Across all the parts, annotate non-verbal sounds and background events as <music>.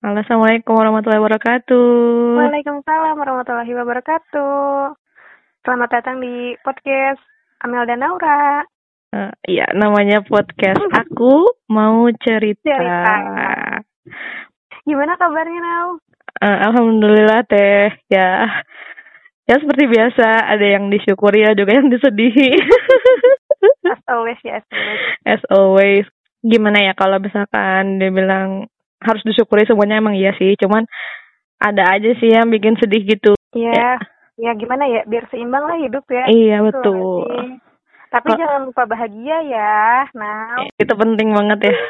Halo, Assalamualaikum warahmatullahi wabarakatuh. Waalaikumsalam warahmatullahi wabarakatuh. Selamat datang di podcast Amel dan Naura. Uh, iya, namanya podcast <laughs> Aku Mau Cerita. Cerita. Gimana kabarnya, Nau? Uh, Alhamdulillah, Teh. Ya, ya seperti biasa, ada yang disyukuri, ada juga yang disedihi. <laughs> As always, ya, as always. As always. Gimana ya kalau misalkan dibilang harus disyukuri semuanya emang iya sih, cuman ada aja sih yang bikin sedih gitu. Iya. Ya. gimana ya, biar seimbang lah hidup ya. Iya, Gitu betul. sih? Tapi Kok- jangan lupa bahagia ya, Nau. Itu penting banget ya. <laughs>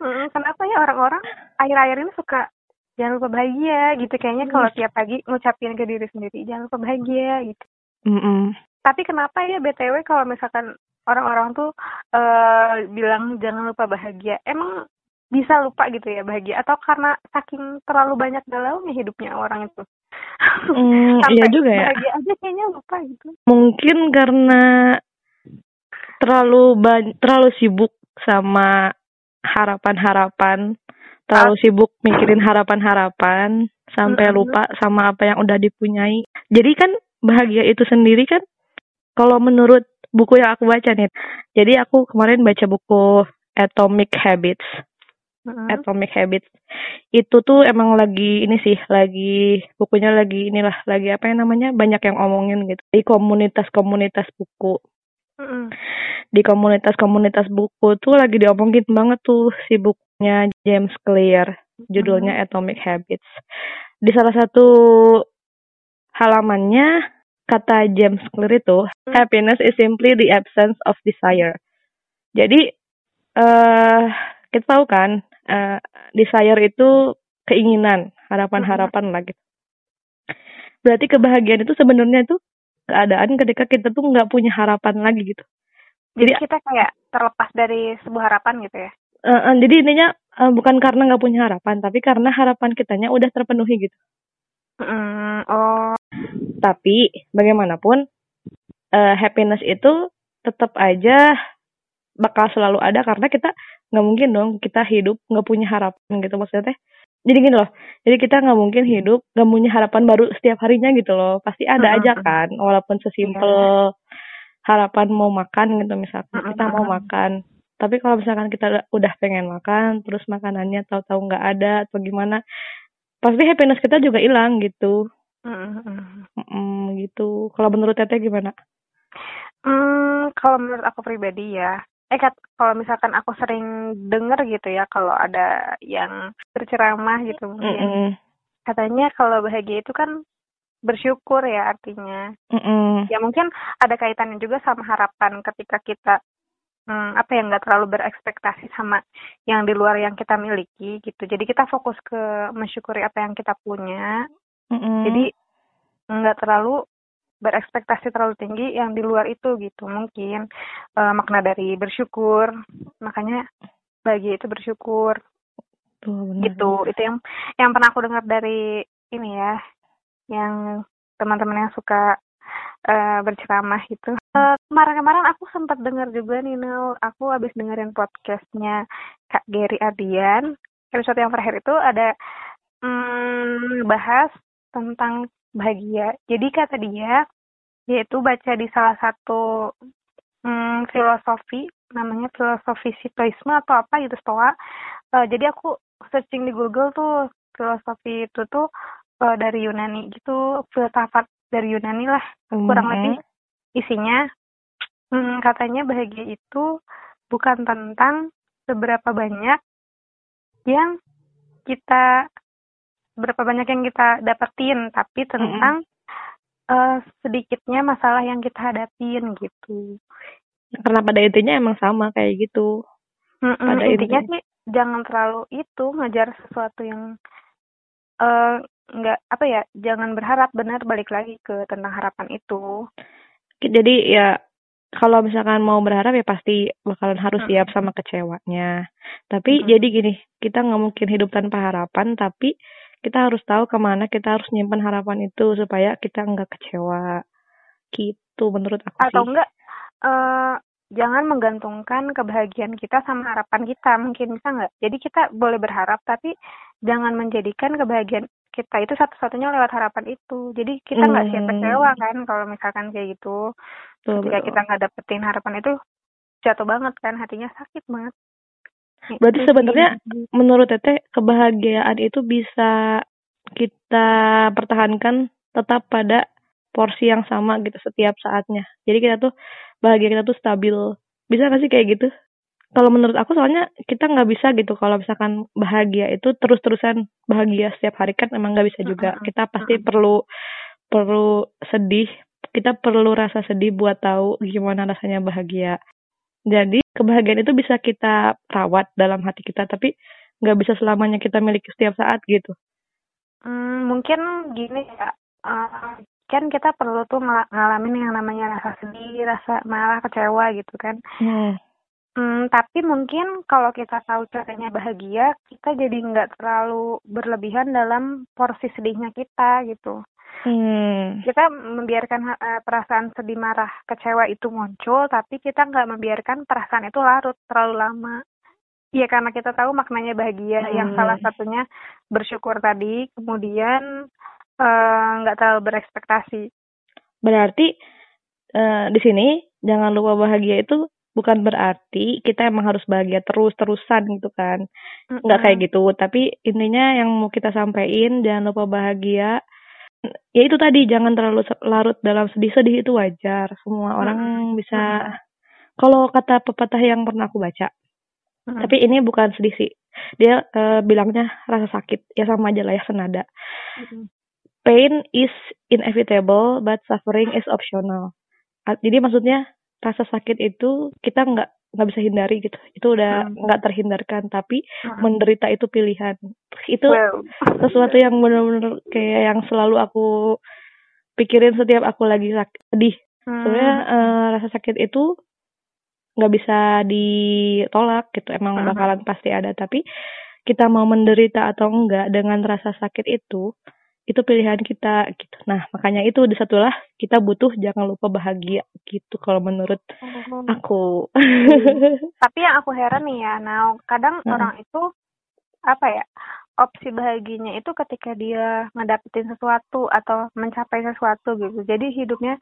Mm, kenapa ya orang-orang akhir-akhir ini suka jangan lupa bahagia gitu kayaknya kalau tiap pagi ngucapin ke diri sendiri jangan lupa bahagia gitu. Mm-mm. Tapi kenapa ya BTW kalau misalkan orang-orang tuh eh bilang jangan lupa bahagia, emang bisa lupa gitu ya bahagia atau karena saking terlalu banyak galaunya hidupnya orang itu? Mm, <laughs> Sampai iya juga ya. Bahagia aja kayaknya lupa gitu. Mungkin karena terlalu ban- terlalu sibuk sama harapan-harapan, terlalu sibuk mikirin harapan-harapan sampai Mm-mm. lupa sama apa yang udah dipunyai. Jadi kan bahagia itu sendiri kan kalau menurut buku yang aku baca nih. Jadi aku kemarin baca buku Atomic Habits. Mm-mm. Atomic Habits. Itu tuh emang lagi ini sih lagi bukunya lagi inilah lagi apa yang namanya banyak yang omongin gitu. Di komunitas-komunitas buku. Mm-mm. di komunitas-komunitas buku tuh lagi diomongin banget tuh si bukunya James Clear. Judulnya Atomic Habits. Di salah satu halamannya kata James Clear itu happiness is simply the absence of desire. Jadi eh kita tahu kan eh, desire itu keinginan, harapan-harapan lah gitu. Berarti kebahagiaan itu sebenarnya itu keadaan ketika kita tuh nggak punya harapan lagi gitu. Jadi Jadi- kita kayak terlepas dari sebuah harapan gitu ya. Eh, eh, jadi intinya eh, bukan karena nggak punya harapan, tapi karena harapan kitanya udah terpenuhi gitu. Mm, oh, Tapi bagaimanapun eh, happiness itu tetap aja bakal selalu ada karena kita nggak mungkin dong kita hidup nggak punya harapan gitu maksudnya teh. Jadi gini loh, jadi kita nggak mungkin hidup nggak punya harapan baru setiap harinya gitu loh. Pasti ada aja Mm-mm. kan, walaupun sesimpel harapan mau makan gitu misalkan kita mau makan. Tapi kalau misalkan kita udah- pengen makan, terus makanannya tahu-tahu nggak ada atau gimana, pasti happiness kita juga hilang gitu. Mm-mm. Mm, gitu. Kalau menurut Teteh gimana? Hmm, kalau menurut aku pribadi ya, eh kalau misalkan aku sering denger gitu ya, kalau ada yang berceramah gitu mungkin, Mm-mm. katanya kalau bahagia itu kan bersyukur ya artinya. Mm-mm. Ya mungkin ada kaitannya juga sama harapan ketika kita hmm, apa ya nggak terlalu berekspektasi sama yang di luar yang kita miliki gitu. Jadi kita fokus ke mensyukuri apa yang kita punya. Mm-mm. Jadi nggak terlalu berekspektasi terlalu tinggi yang di luar itu gitu. Mungkin eh, makna dari bersyukur. Makanya bahagia itu bersyukur. Benar. gitu. itu yang yang pernah aku dengar dari ini ya yang teman-teman yang suka eh, berceramah gitu. Eh, kemarin-kemarin aku sempat dengar juga nih Nel. Aku habis dengerin podcastnya Kak Gary Ardian episode yang terakhir itu ada hmm, bahas tentang bahagia. Jadi kata dia dia itu baca di salah satu hmm, filosofi namanya filosofi Stoisme atau apa gitu Stoa Eh, jadi aku searching di Google tuh filosofi itu tuh eh, dari Yunani gitu filsafat dari Yunani lah kurang Mm-mm. lebih. Isinya hmm, katanya bahagia itu bukan tentang seberapa banyak yang kita berapa banyak yang kita dapetin tapi tentang eh, sedikitnya masalah yang kita hadapin gitu Karena pada intinya emang sama kayak gitu. Mm-mm, Pada intinya intinya. sih jangan terlalu itu ngejar sesuatu yang eh nggak apa ya jangan berharap benar balik lagi ke tentang harapan itu Jadi ya kalau misalkan mau berharap ya pasti bakalan harus siap sama kecewanya. Tapi Mm-mm. jadi gini, kita nggak mungkin hidup tanpa harapan, tapi kita harus tahu ke mana kita harus nyimpan harapan itu supaya kita nggak kecewa. Gitu menurut aku atau sih. enggak eh jangan menggantungkan kebahagiaan kita sama harapan kita mungkin bisa nggak jadi kita boleh berharap tapi jangan menjadikan kebahagiaan kita itu satu-satunya lewat harapan itu jadi kita nggak siap Hmm. kecewa kan kalau misalkan kayak gitu Betul, ketika betul. kita nggak dapetin harapan itu jatuh banget kan hatinya sakit banget Berarti sih. sebenarnya menurut Teteh kebahagiaan itu bisa kita pertahankan tetap pada porsi yang sama gitu setiap saatnya. Jadi kita tuh bahagia kita tuh stabil. Bisa gak sih kayak gitu? Kalau menurut aku soalnya kita nggak bisa gitu kalau misalkan bahagia itu terus-terusan bahagia setiap hari kan emang nggak bisa juga. Kita pasti perlu perlu sedih. Kita perlu rasa sedih buat tahu gimana rasanya bahagia. Jadi kebahagiaan itu bisa kita rawat dalam hati kita, tapi nggak bisa selamanya kita miliki setiap saat gitu. Hmm, mungkin gini ya, eh, kan kita perlu tuh ngala- ngalamin yang namanya rasa sedih, rasa malah kecewa gitu kan. Hmm. Hmm, tapi mungkin kalau kita tahu caranya bahagia, kita jadi nggak terlalu berlebihan dalam porsi sedihnya kita gitu. Hmm. Kita membiarkan eh, perasaan sedih, marah, kecewa itu muncul, tapi kita nggak membiarkan perasaan itu larut terlalu lama. Iya karena kita tahu maknanya bahagia, yang Hmm. salah satunya bersyukur tadi, kemudian eh, nggak terlalu berekspektasi. Berarti eh, di sini jangan lupa bahagia itu bukan berarti kita emang harus bahagia terus-terusan gitu kan. Nggak kayak gitu, tapi intinya yang mau kita sampaikan jangan lupa bahagia. Ya itu tadi jangan terlalu larut dalam sedih-sedih itu wajar. Semua orang Mm-mm. bisa kalau kata pepatah yang pernah aku baca, Mm-mm. tapi ini bukan sedih sih. Dia eh, bilangnya rasa sakit. Ya sama aja lah ya senada. Mm-mm. Pain is inevitable, but suffering is optional. Jadi maksudnya rasa sakit itu kita nggak nggak bisa hindari gitu. Itu udah Hmm. nggak terhindarkan. Tapi Mm-mm. menderita itu pilihan. Itu Wow. sesuatu yang benar-benar kayak yang selalu aku pikirin setiap aku lagi sakit, sedih. Hmm. Sebenarnya eh, rasa sakit itu nggak bisa ditolak gitu. Emang Mhm. bakalan pasti ada. Tapi kita mau menderita atau enggak dengan rasa sakit itu, itu pilihan kita gitu. Nah makanya itu disatulah kita butuh jangan lupa bahagia gitu kalau menurut Hmm. aku. <laughs> Tapi yang aku heran nih ya, nah kadang Mm-mm. orang itu apa ya opsi bahagianya itu ketika dia ngedapetin sesuatu atau mencapai sesuatu gitu. Jadi hidupnya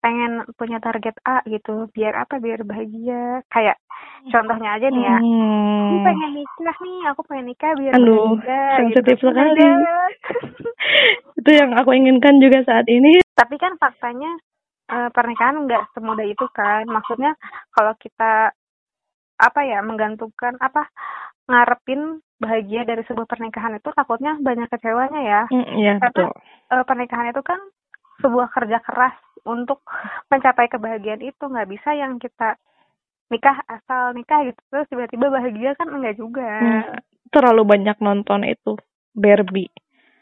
pengen punya target A gitu, biar apa? Biar bahagia. Kayak contohnya aja nih ya, aku Hmm. pengen nikah nih, aku pengen nikah biar Aduh, bahagia. sensitif gitu. sekali. <laughs> Itu yang aku inginkan juga saat ini. Tapi kan faktanya eh, pernikahan nggak semudah itu kan. Maksudnya kalau kita apa ya menggantungkan apa ngarepin bahagia dari sebuah pernikahan itu takutnya banyak kecewanya ya. Hmm, Iya Karena betul. eh, pernikahan itu kan sebuah kerja keras untuk mencapai kebahagiaan itu nggak bisa yang kita nikah asal nikah gitu terus tiba-tiba bahagia kan enggak juga. Hmm, terlalu banyak nonton itu Barbie.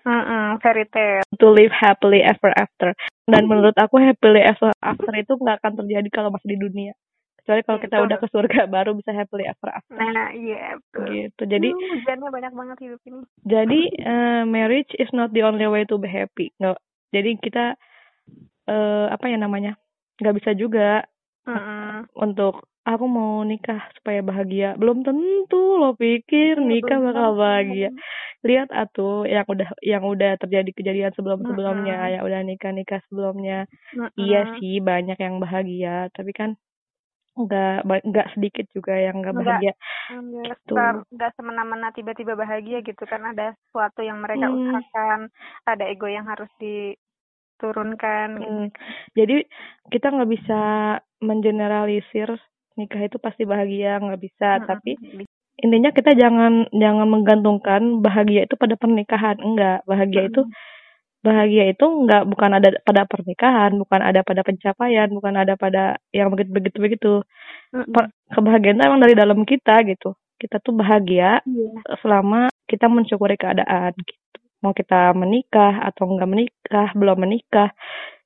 Mm-mm, fairy tale. to live happily ever after. Dan menurut aku happily ever after itu nggak akan terjadi kalau masih di dunia. Kecuali kalau kita udah ke surga baru bisa happily ever after. Nah, iya betul. Gitu. Jadi hujannya banyak banget hidup ini. jadi eh, marriage is not the only way to be happy. Nggak. Jadi kita eh apa ya namanya? nggak bisa juga Mm-mm. untuk aku mau nikah supaya bahagia. Belum tentu lo pikir Iya, nikah bakal bahagia. Lihat atuh yang udah yang udah terjadi kejadian sebelum-sebelumnya, Mm-mm. yang udah nikah-nikah sebelumnya. Mm-mm. Iya sih banyak yang bahagia, tapi kan nggak nggak sedikit juga yang nggak bahagia. Nggak Gitu. nggak semena-mena tiba-tiba bahagia gitu kan ada sesuatu yang mereka Hmm. usahakan ada ego yang harus diturunkan gitu. Hmm, Jadi kita nggak bisa mengeneralisir nikah itu pasti bahagia nggak bisa, Mm-mm. tapi intinya kita jangan jangan menggantungkan bahagia itu pada pernikahan enggak bahagia itu bahagia itu enggak bukan ada pada pernikahan bukan ada pada pencapaian bukan ada pada yang begitu begitu begitu. Per- kebahagiaan itu emang dari dalam kita gitu kita tuh bahagia Iya. selama kita mensyukuri keadaan gitu mau kita menikah atau enggak menikah belum menikah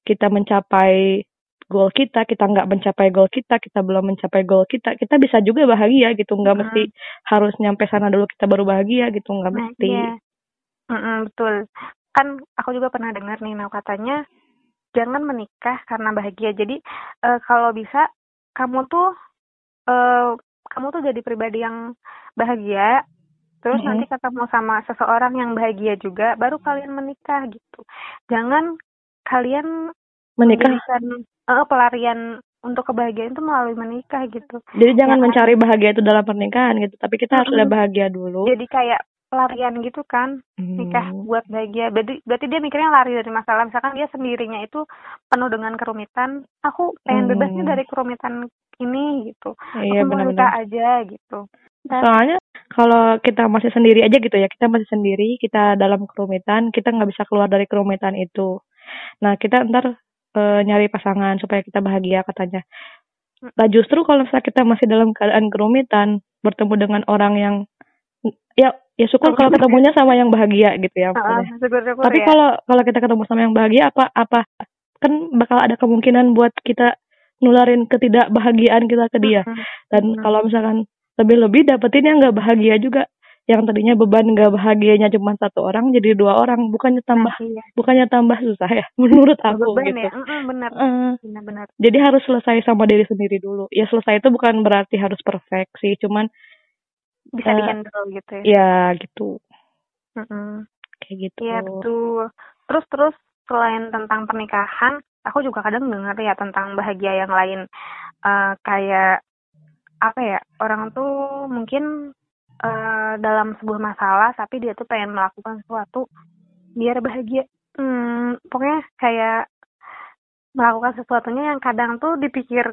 kita mencapai goal kita kita nggak mencapai goal kita kita belum mencapai goal kita kita bisa juga bahagia gitu nggak Mm-mm. mesti harus nyampe sana dulu kita baru bahagia gitu nggak mesti iya. Mm-mm, betul. Kan aku juga pernah dengar nih, nah katanya jangan menikah karena bahagia. Jadi eh, kalau bisa kamu tuh eh, kamu tuh jadi pribadi yang bahagia terus Mm-mm. nanti ketemu sama seseorang yang bahagia juga baru kalian menikah gitu jangan kalian Menikah. eh, pelarian untuk kebahagiaan itu melalui menikah gitu Jadi jangan Ya mencari bahagia itu dalam pernikahan gitu, tapi kita harus Mm-mm. udah bahagia dulu. jadi kayak pelarian gitu kan nikah Hmm. buat bahagia berarti berarti dia mikirnya lari dari masalah misalkan dia sendirinya itu penuh dengan kerumitan aku pengen bebas nih Hmm. dari kerumitan ini gitu Iya aku mau nikah aja gitu Soalnya kalau kita masih sendiri aja gitu ya, kita masih sendiri, kita dalam kerumitan, kita nggak bisa keluar dari kerumitan itu. Nah kita ntar eh, nyari pasangan supaya kita bahagia katanya. Nah justru kalau misalnya kita masih dalam keadaan kerumitan, bertemu dengan orang yang ya ya syukur kalau ketemunya sama yang bahagia gitu ya. Heeh, maksudnya. syukur-syukur Tapi ya. kalau kalau kita ketemu sama yang bahagia apa apa kan bakal ada kemungkinan buat kita nularin ketidakbahagiaan kita ke dia. Dan kalau misalkan lebih-lebih dapetin yang nggak bahagia juga. Yang tadinya beban nggak bahagianya cuma satu orang jadi dua orang, bukannya tambah Nah, iya. bukannya tambah susah ya <laughs> menurut aku beban gitu. ya Mm-mm, benar Eh, benar-benar jadi harus selesai sama diri sendiri dulu. Ya selesai itu bukan berarti harus perfect sih, cuman bisa Eh, dihandle gitu ya ya gitu, Mm-mm. kayak gitu. Iya betul. Terus terus selain tentang pernikahan, aku juga kadang dengar ya tentang bahagia yang lain. Eh, kayak apa ya orang tuh mungkin eh, dalam sebuah masalah tapi dia tuh pengen melakukan sesuatu biar bahagia. Hmm, pokoknya kayak melakukan sesuatunya yang kadang tuh dipikir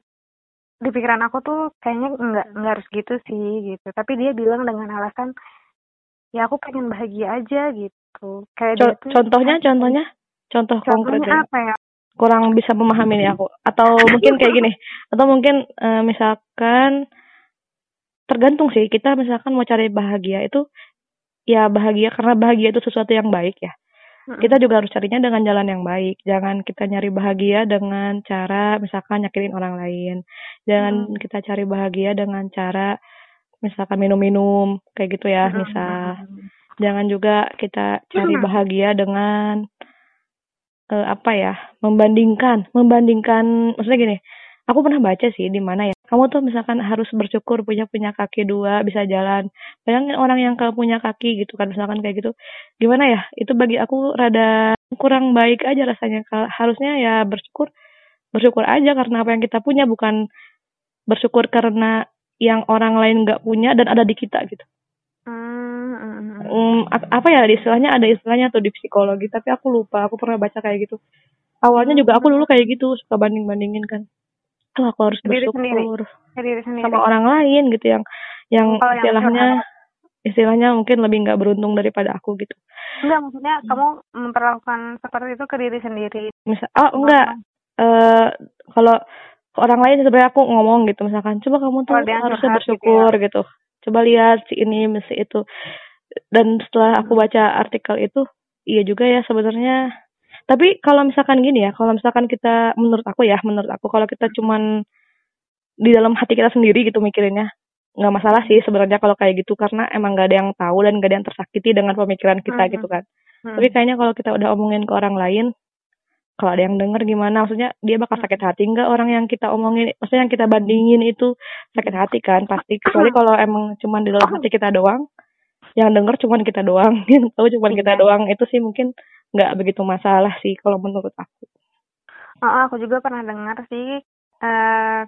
di pikiran aku tuh kayaknya enggak enggak harus gitu sih gitu. Tapi dia bilang dengan alasan ya aku pengen bahagia aja gitu. Kayak dia Co- tuh contohnya, contohnya, contoh konkret contohnya ya. apa ya? Kurang bisa memahami nih aku. Atau mungkin kayak gini. Atau mungkin eh, misalkan tergantung sih. Kita misalkan mau cari bahagia itu ya bahagia karena bahagia itu sesuatu yang baik ya. Kita juga harus carinya dengan jalan yang baik. Jangan kita nyari bahagia dengan cara misalkan nyakitin orang lain. Jangan Mm. kita cari bahagia dengan cara misalkan minum-minum kayak gitu ya misal. Jangan juga kita cari Hmm. bahagia dengan eh, apa ya membandingkan membandingkan maksudnya gini aku pernah baca sih di mana ya kamu tuh misalkan harus bersyukur punya punya kaki dua bisa jalan. Bayangin orang yang gak punya kaki gitu kan misalkan kayak gitu. Gimana ya itu bagi aku rada kurang baik aja rasanya. Harusnya ya bersyukur bersyukur aja karena apa yang kita punya bukan bersyukur karena yang orang lain nggak punya dan ada di kita gitu. Mm, ap- apa ya istilahnya ada istilahnya tuh di psikologi tapi aku lupa aku pernah baca kayak gitu. Awalnya juga aku dulu kayak gitu suka banding bandingin kan. Oh aku harus sendiri. bersyukur Ke diri sendiri. sama orang lain gitu yang yang Kalau yang istilahnya istilahnya mungkin lebih nggak beruntung daripada aku gitu. Enggak, maksudnya kamu memperlakukan seperti itu ke diri sendiri. misal oh enggak. Eh kalau ke orang lain sebenarnya aku ngomong gitu misalkan coba kamu tuh Oh, harusnya curhat gitu bersyukur gitu, coba lihat si ini si itu dan setelah aku Hmm. baca artikel itu iya juga ya sebenarnya tapi kalau misalkan gini ya kalau misalkan kita menurut aku ya menurut aku kalau kita cuman di dalam hati kita sendiri gitu mikirinnya nggak masalah sih sebenarnya kalau kayak gitu karena emang gak ada yang tahu dan gak ada yang tersakiti dengan pemikiran kita Mhm. gitu kan Hmm. tapi kayaknya kalau kita udah omongin ke orang lain, kalau ada yang denger gimana? Maksudnya dia bakal sakit hati nggak orang yang kita omongin? Maksudnya yang kita bandingin itu sakit hati kan pasti. Kecuali kalau emang cuman di dalam hati kita doang, yang denger cuman kita doang, <laughs> yang tahu cuman kita Iya. doang. Itu sih mungkin nggak begitu masalah sih kalau menurut aku. Oh, aku juga pernah dengar sih eh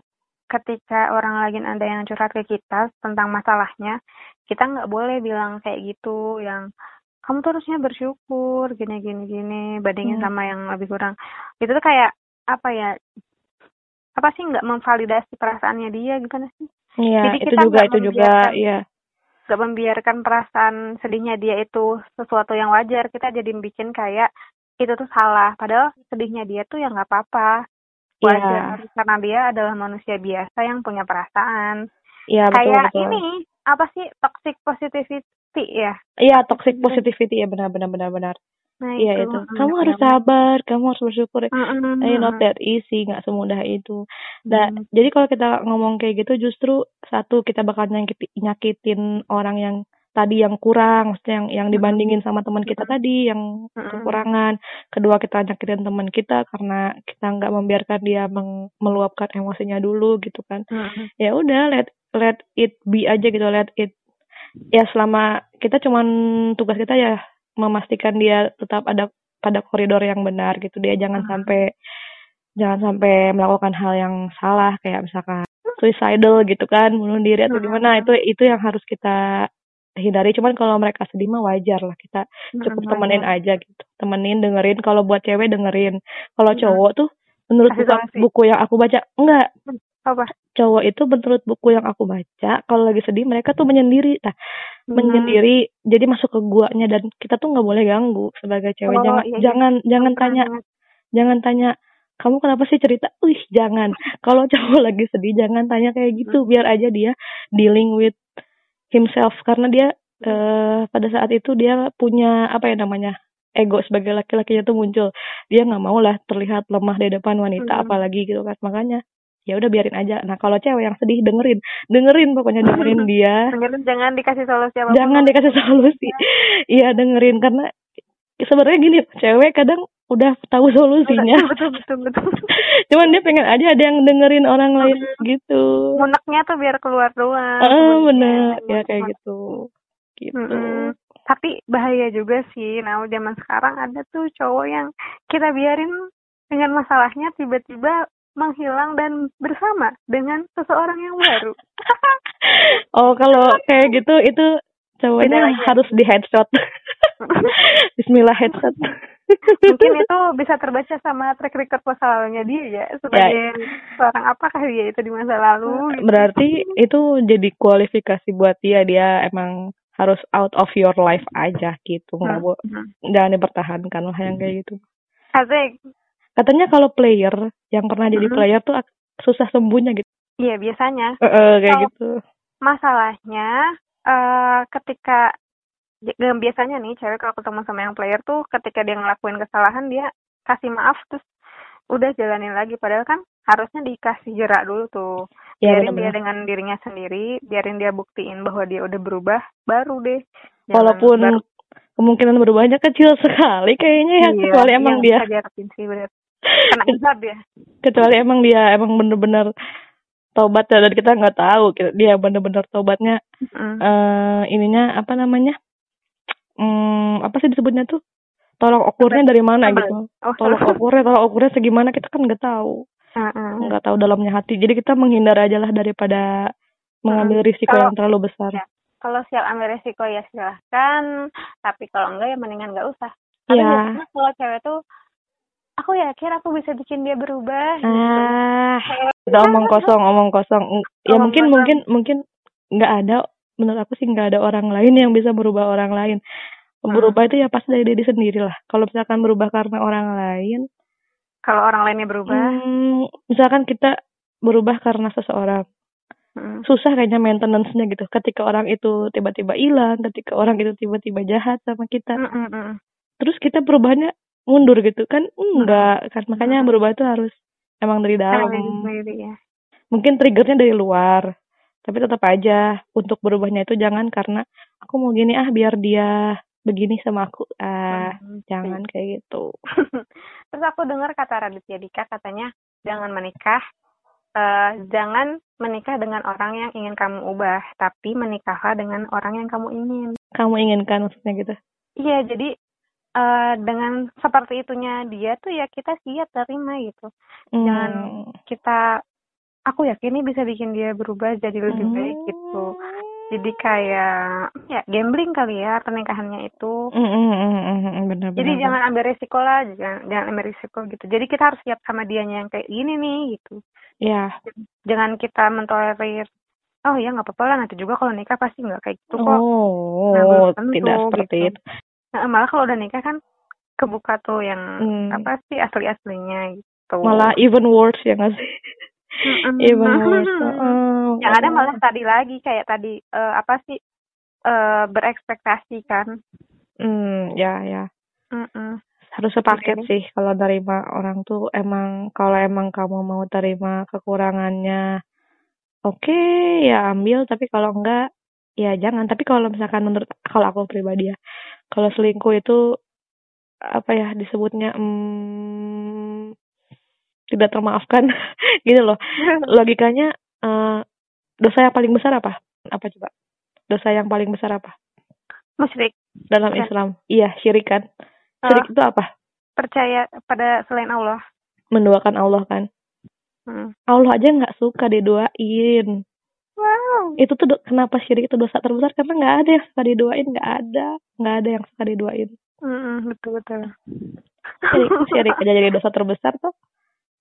ketika orang lain ada yang curhat ke kita tentang masalahnya, kita nggak boleh bilang kayak gitu yang kamu tuh harusnya bersyukur gini gini gini bandingin Hmm. sama yang lebih kurang. Itu tuh kayak apa ya? Apa sih nggak memvalidasi perasaannya dia gimana sih? Iya, Jadi itu juga itu juga iya. Gak membiarkan perasaan sedihnya dia itu sesuatu yang wajar. Kita jadi bikin kayak itu tuh salah. Padahal sedihnya dia tuh ya nggak apa-apa. Iya. Wajar. Karena dia adalah manusia biasa yang punya perasaan. Iya, betul kayak betul. ini, apa sih, toxic positivity ya? Iya, toxic positivity ya benar benar benar benar. Nah, Iya itu. Mm, Kamu harus sabar, kamu harus bersyukur. Mm-mm, Eh, not mm-mm. that easy, nggak semudah itu. Nah, Hmm. jadi kalau kita ngomong kayak gitu justru satu kita bakal nyakiti, nyakitin orang yang tadi yang kurang, maksudnya yang yang dibandingin sama teman kita tadi yang kekurangan. Kedua kita nyakitin teman kita karena kita nggak membiarkan dia meng- meluapkan emosinya dulu gitu kan. Ya udah let let it be aja gitu, let it ya selama kita cuman tugas kita ya memastikan dia tetap ada pada koridor yang benar gitu. Dia jangan Hmm. sampai jangan sampai melakukan hal yang salah kayak misalkan suicidal gitu kan bunuh diri atau Hmm. gimana. Itu itu yang harus kita hindari. Cuman kalau mereka sedih mah wajar lah. Kita cukup Hmm, temenin wajar. aja gitu. Temenin dengerin. Kalau buat cewek dengerin. Kalau cowok tuh menurut buku, buku yang aku baca enggak. Apa? Cowok itu menurut buku yang aku baca kalau lagi sedih mereka tuh menyendiri nah Hmm. menyendiri jadi masuk ke guanya dan kita tuh nggak boleh ganggu sebagai cewek. Oh, jangan iya, iya. jangan jangan tanya jangan tanya kamu kenapa sih cerita? Wih jangan. <laughs> Kalau cowok lagi sedih jangan tanya kayak gitu. Biar aja dia dealing with himself. Karena dia eh, pada saat itu dia punya apa ya namanya ego sebagai laki-lakinya tuh muncul. Dia nggak mau lah terlihat lemah di depan wanita Hmm. apalagi gitu kan. Makanya ya udah biarin aja. Nah kalau cewek yang sedih dengerin. Dengerin pokoknya dengerin <laughs> dia. Dengerin jangan dikasih solusi apa jangan dikasih solusi. <laughs> Iya dengerin. Karena sebenarnya gini cewek kadang udah tahu solusinya. Betul betul betul <laughs> cuman dia pengen aja ada yang dengerin orang lain gitu. Muneknya tuh biar keluar doang ah bener. ya kayak gitu. Gitu. Mm-mm. tapi bahaya juga sih. Nah zaman sekarang ada tuh cowok yang kita biarin dengan masalahnya tiba-tiba menghilang dan bersama dengan seseorang yang baru <laughs> oh kalau kayak gitu itu cowoknya ya. harus di headshot <laughs> Bismillah headshot mungkin itu bisa terbaca sama track record masa lalunya dia ya sebagai seorang apakah dia itu di masa lalu gitu. berarti itu jadi kualifikasi buat dia dia emang harus out of your life aja gitu nggak bo Hmm. jangan dipertahankan lah yang kayak gitu Asik. Katanya kalau player yang pernah jadi Mhm. player tuh susah sembuhnya gitu. Iya biasanya. Eh, eh, kayak Kalau- gitu. masalahnya eh ketika biasanya nih cewek kalau ketemu sama yang player tuh ketika dia ngelakuin kesalahan dia kasih maaf terus udah jalanin lagi. Padahal kan harusnya dikasih jerak dulu tuh. Ya biarin dia benar-benar dengan dirinya sendiri biarin dia buktiin bahwa dia udah berubah baru deh Jangan walaupun baru- kemungkinan berubahnya kecil sekali kayaknya ya Iya, kecuali emang iya, dia sih bener kena hisab dia kecuali emang dia emang bener-bener tobat ya, dan kita nggak tahu dia bener-bener tobatnya Mm. eh ininya apa namanya? Hmm, apa sih disebutnya tuh? Tolong ukurnya dari mana gitu. Oh tolong ukurnya tolong ukurnya segimana kita kan nggak tahu. Nggak tahu dalamnya hati. Jadi kita menghindar aja lah daripada mengambil risiko Kalau- yang terlalu besar. Ya. kalau siap ambil resiko ya silahkan. Tapi kalau enggak ya mendingan nggak usah. Tapi Iya. biasanya kalau cewek tuh aku yakin aku bisa bikin dia berubah gitu. ah kita omong kosong omong kosong. Ya Omong mungkin kosong. mungkin mungkin nggak ada menurut aku sih nggak ada orang lain yang bisa merubah orang lain. Hmm. berubah itu ya pasti dari diri sendiri lah kalau misalkan berubah karena orang lain. Kalau orang lainnya berubah? Hmm, misalkan kita berubah karena seseorang. Mm, susah kayaknya maintenance-nya gitu. Ketika orang itu tiba-tiba hilang ketika orang itu tiba-tiba jahat sama kita. Mm, mm, mm. terus kita perubahannya mundur gitu. Kan enggak. Kan makanya berubah itu harus emang dari dalam. ya. Mungkin triggernya dari luar. Tapi tetap aja untuk berubahnya itu jangan karena aku mau gini ah biar dia begini sama aku. Ah jangan kayak gitu. <laughs> Terus aku dengar kata Raditya Dika katanya jangan menikah eh, jangan menikah dengan orang yang ingin kamu ubah tapi menikahlah dengan orang yang kamu ingin. Kamu inginkan maksudnya gitu? Iya, jadi eh dengan seperti itunya dia tuh ya kita siap terima gitu. Hmm. Jangan Kita, aku yakin ini bisa bikin dia berubah jadi lebih Hmm. baik gitu. Jadi kayak ya gambling kali ya pernikahannya itu. Hmm, hmm, hmm, hmm, benar Jadi jangan ambil resiko lah, jangan, jangan ambil resiko gitu. Jadi kita harus siap sama dianya yang kayak gini nih gitu. ya Jangan kita mentolerir. Oh ya nggak apa-apa lah nanti juga kalau nikah pasti nggak kayak gitu kok. oh Nah, tentu, tidak seperti gitu. itu Nah, malah kalau udah nikah kan kebuka tuh yang Hmm. apa sih asli-aslinya gitu. malah even worse ya nggak sih <laughs> even worse <laughs> Oh, yang ada malah tadi lagi kayak tadi eh, apa sih eh berekspektasi kan. hmm ya ya Mm-mm. harus sepaket Jadi- sih kalau terima orang tuh emang kalau emang kamu mau terima kekurangannya oke ya ambil tapi kalau enggak ya jangan tapi kalau misalkan menurut kalau aku pribadi ya kalau selingkuh itu apa ya disebutnya hmm, tidak termaafkan <laughs> gitu loh. <laughs> Logikanya eh, dosa yang paling besar apa? Apa coba? Dosa yang paling besar apa? Musyrik. Dalam Ya. Islam. Iya syirik kan? Syirik itu apa? Percaya pada selain Allah. Menduakan Allah kan? Hmm. Allah aja nggak suka diduain itu tuh kenapa syirik itu dosa terbesar? Karena nggak ada yang suka diduain nggak ada. Nggak ada yang suka diduain Mm-mm, betul betul. Syirik syirik aja jadi dosa terbesar tuh?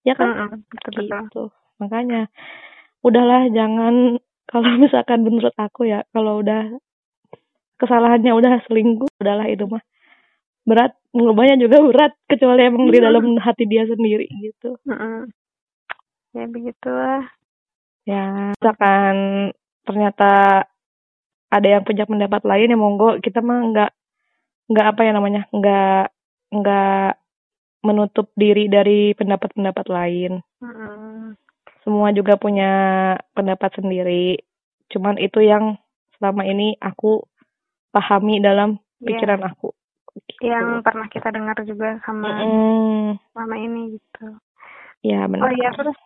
Ya kan? Mm-mm, betul betul. Gitu. Makanya udahlah jangan. <laughs> Kalau misalkan menurut aku ya kalau udah kesalahannya udah selingkuh udahlah itu mah. Berat ngubahnya juga berat kecuali emang di dalam <laughs> hati dia sendiri gitu. Mm-mm. ya begitulah. Ya misalkan ternyata ada yang punya pendapat lain ya monggo kita mah nggak nggak apa ya namanya nggak nggak menutup diri dari pendapat-pendapat lain Mm-mm. semua juga punya pendapat sendiri cuman itu yang selama ini aku pahami dalam Iya. pikiran aku gitu. yang pernah kita dengar juga sama Mm-mm. selama ini gitu ya benar oh iya terus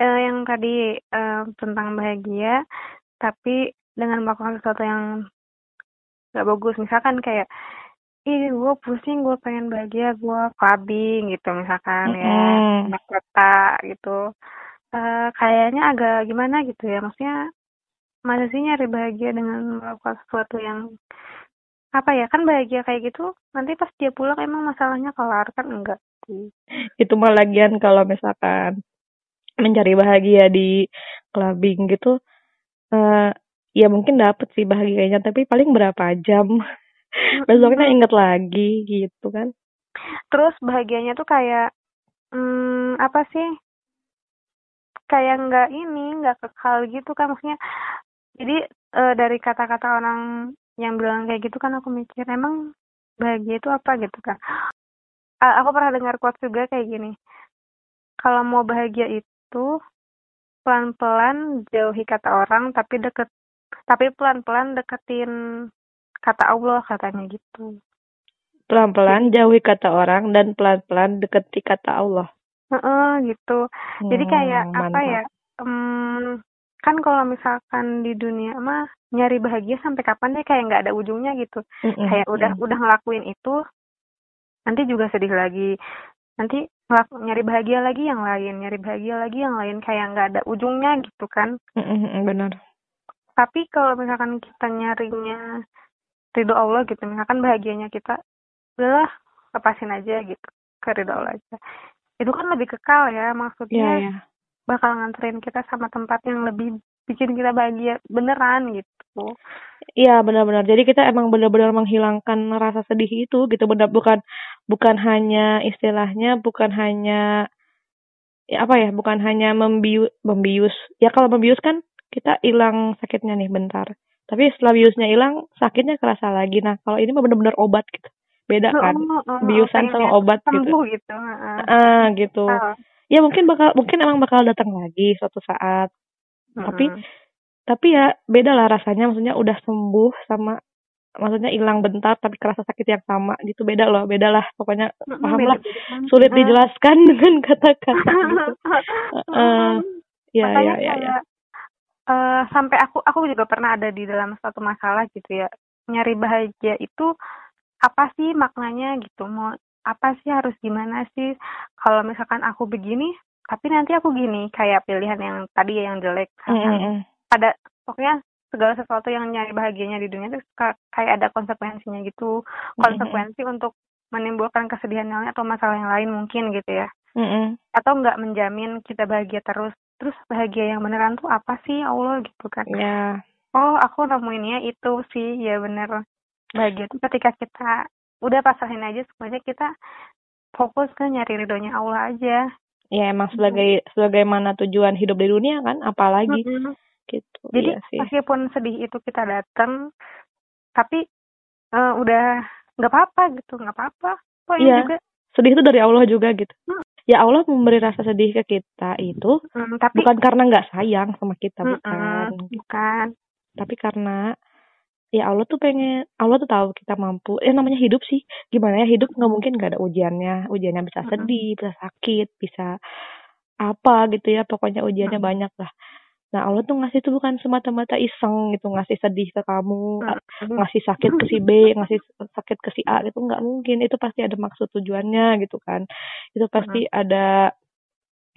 eh, yang tadi eh, tentang bahagia tapi dengan melakukan sesuatu yang gak bagus. Misalkan kayak ih gue pusing gue pengen bahagia gue clubbing gitu misalkan ya Mm-mm. naik kota gitu. Eh, kayaknya agak gimana gitu ya maksudnya masa sih nyari bahagia dengan melakukan sesuatu yang apa ya kan bahagia kayak gitu nanti pas dia pulang emang masalahnya kelar kan enggak sih? Itu mah lagian kalau misalkan mencari bahagia di clubbing gitu eh ya mungkin dapet sih bahagianya tapi paling berapa jam? <laughs> Besoknya inget lagi gitu kan. Terus bahagianya tuh kayak hmm, apa sih? Kayak nggak ini nggak kekal gitu kan maksudnya jadi eh, dari kata-kata orang yang bilang kayak gitu kan aku mikir emang bahagia itu apa? Gitu kan. Ah, aku pernah dengar quotes juga kayak gini kalau mau bahagia itu pelan-pelan jauhi kata orang tapi deket tapi pelan-pelan deketin kata Allah katanya gitu pelan-pelan jauhi kata orang dan pelan-pelan deketi kata Allah Heeh, gitu Jadi kayak Hmm, apa mantap. ya? em, kan kalau misalkan di dunia mah nyari bahagia sampai kapan deh kayak nggak ada ujungnya gitu. Mm-mm, Kayak udah mm. udah ngelakuin itu, nanti juga sedih lagi. Nanti nyari bahagia lagi yang lain, nyari bahagia lagi yang lain kayak nggak ada ujungnya gitu kan. Mm-mm, mm, benar Tapi kalau misalkan kita nyarinya ridho Allah gitu, misalkan bahagianya kita, udahlah lepasin aja gitu ke ridho Allah aja. Itu kan lebih kekal ya, maksudnya ya ya bakal nganterin kita sama tempat yang lebih bikin kita bahagia beneran gitu. Iya benar-benar. Jadi kita emang benar-benar menghilangkan rasa sedih itu gitu. Benar bukan bukan hanya istilahnya bukan hanya ya apa ya? Bukan hanya membius membius. Ya kalau membius kan kita hilang sakitnya nih bentar. Tapi setelah biusnya hilang sakitnya kerasa lagi. Nah kalau ini mah benar-benar obat gitu. Beda kan? Oh, Biusan sama obat gitu. gitu. heeh. Ah gitu. Oh, Ya mungkin bakal mungkin emang bakal datang lagi suatu saat. Tapi mm-mm. tapi ya beda lah rasanya maksudnya udah sembuh sama maksudnya hilang bentar tapi kerasa sakit yang sama gitu beda loh beda lah pokoknya Mm-mm, paham lah sulit Heeh. dijelaskan <laughs> dengan kata-kata gitu ya Makanya ya ya ya kayak eh, sampai aku aku juga pernah ada di dalam suatu masalah gitu ya. Nyari bahagia itu apa sih maknanya gitu? Mau apa sih harus gimana sih? Kalau misalkan aku begini, tapi nanti aku gini, kayak pilihan yang tadi yang jelek. Mm, mm, misalkan. mm. Pada pokoknya segala sesuatu yang nyari bahagianya di dunia itu ka- kayak ada konsekuensinya gitu. Mm, Konsekuensi untuk menimbulkan kesedihan yang lain atau masalah yang lain mungkin gitu ya. Mm, mm. atau nggak menjamin kita bahagia terus. Terus bahagia yang beneran tuh apa sih? Allah gitu kan. Ya oh aku nemuinnya itu sih. Ya bener. Bahagia itu ketika kita udah pasrahin aja semuanya kita fokus ke nyari ridhonya Allah aja. Ya emang sebagai sebagaimana tujuan hidup di dunia kan apalagi Mm-mm. Gitu jadi iya sih. meskipun sedih itu kita datang tapi eh, udah nggak apa-apa gitu nggak apa-apa. Kok ini Iya. juga. Sedih itu dari Allah juga gitu. Hmm. ya Allah memberi rasa sedih ke kita itu mm, tapi bukan karena nggak sayang sama kita Mm-mm, bukan. bukan. Tapi karena ya Allah tuh pengen Allah tuh tahu kita mampu. Eh namanya hidup sih. Gimana ya hidup nggak mungkin gak ada ujiannya. Ujiannya bisa Mm-mm. sedih bisa sakit bisa apa gitu ya. Pokoknya ujiannya Mm. banyak lah Nah Allah tuh ngasih tuh bukan semata-mata iseng gitu ngasih sedih ke kamu, ngasih sakit ke si B, ngasih sakit ke si A gitu nggak mungkin. Itu pasti ada maksud tujuannya gitu kan. Itu pasti ada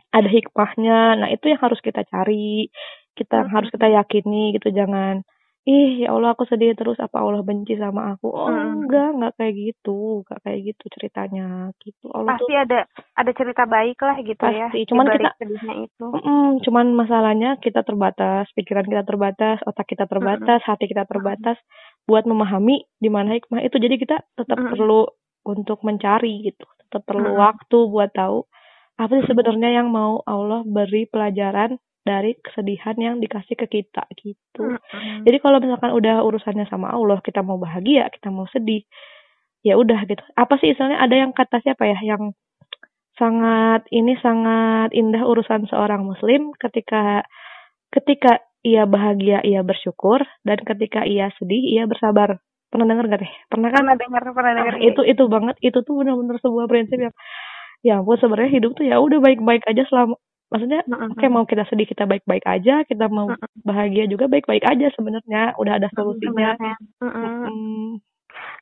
ada hikmahnya. Nah itu yang harus kita cari, kita harus kita yakini gitu. Jangan ih ya Allah aku sedih terus apa Allah benci sama aku. Oh Mm. enggak, enggak kayak gitu, enggak kayak gitu ceritanya gitu. Allah tuh Pasti ada ada cerita baik lah gitu ya. Pasti. Cuman kita- itu. Mm-mm, cuman masalahnya kita terbatas, pikiran kita terbatas, otak kita terbatas, hati kita terbatas buat memahami di mana hikmah itu. Jadi kita tetap Mm-mm. perlu untuk mencari gitu, tetap perlu Mm-mm. waktu buat tahu apa sih sebenarnya yang mau Allah beri pelajaran dari kesedihan yang dikasih ke kita gitu. Mm-mm. Jadi kalau misalkan udah urusannya sama Allah, kita mau bahagia, kita mau sedih, ya udah gitu. Apa sih istilahnya ada yang kata siapa ya yang sangat ini sangat indah urusan seorang muslim ketika ketika ia bahagia ia bersyukur dan ketika ia sedih ia bersabar. Pernah dengar gak deh? Pernah kan? Pernah dengar pernah Ah, dengar itu itu banget itu tuh benar-benar sebuah prinsip yang ya ampun sebenarnya hidup tuh ya udah baik-baik aja selama maksudnya Mm-mm. Oke mau kita sedih kita baik-baik aja, kita mau Mm-mm. bahagia juga baik-baik aja sebenarnya. Udah ada solusinya. Sebenarnya. Mm-mm. Mm,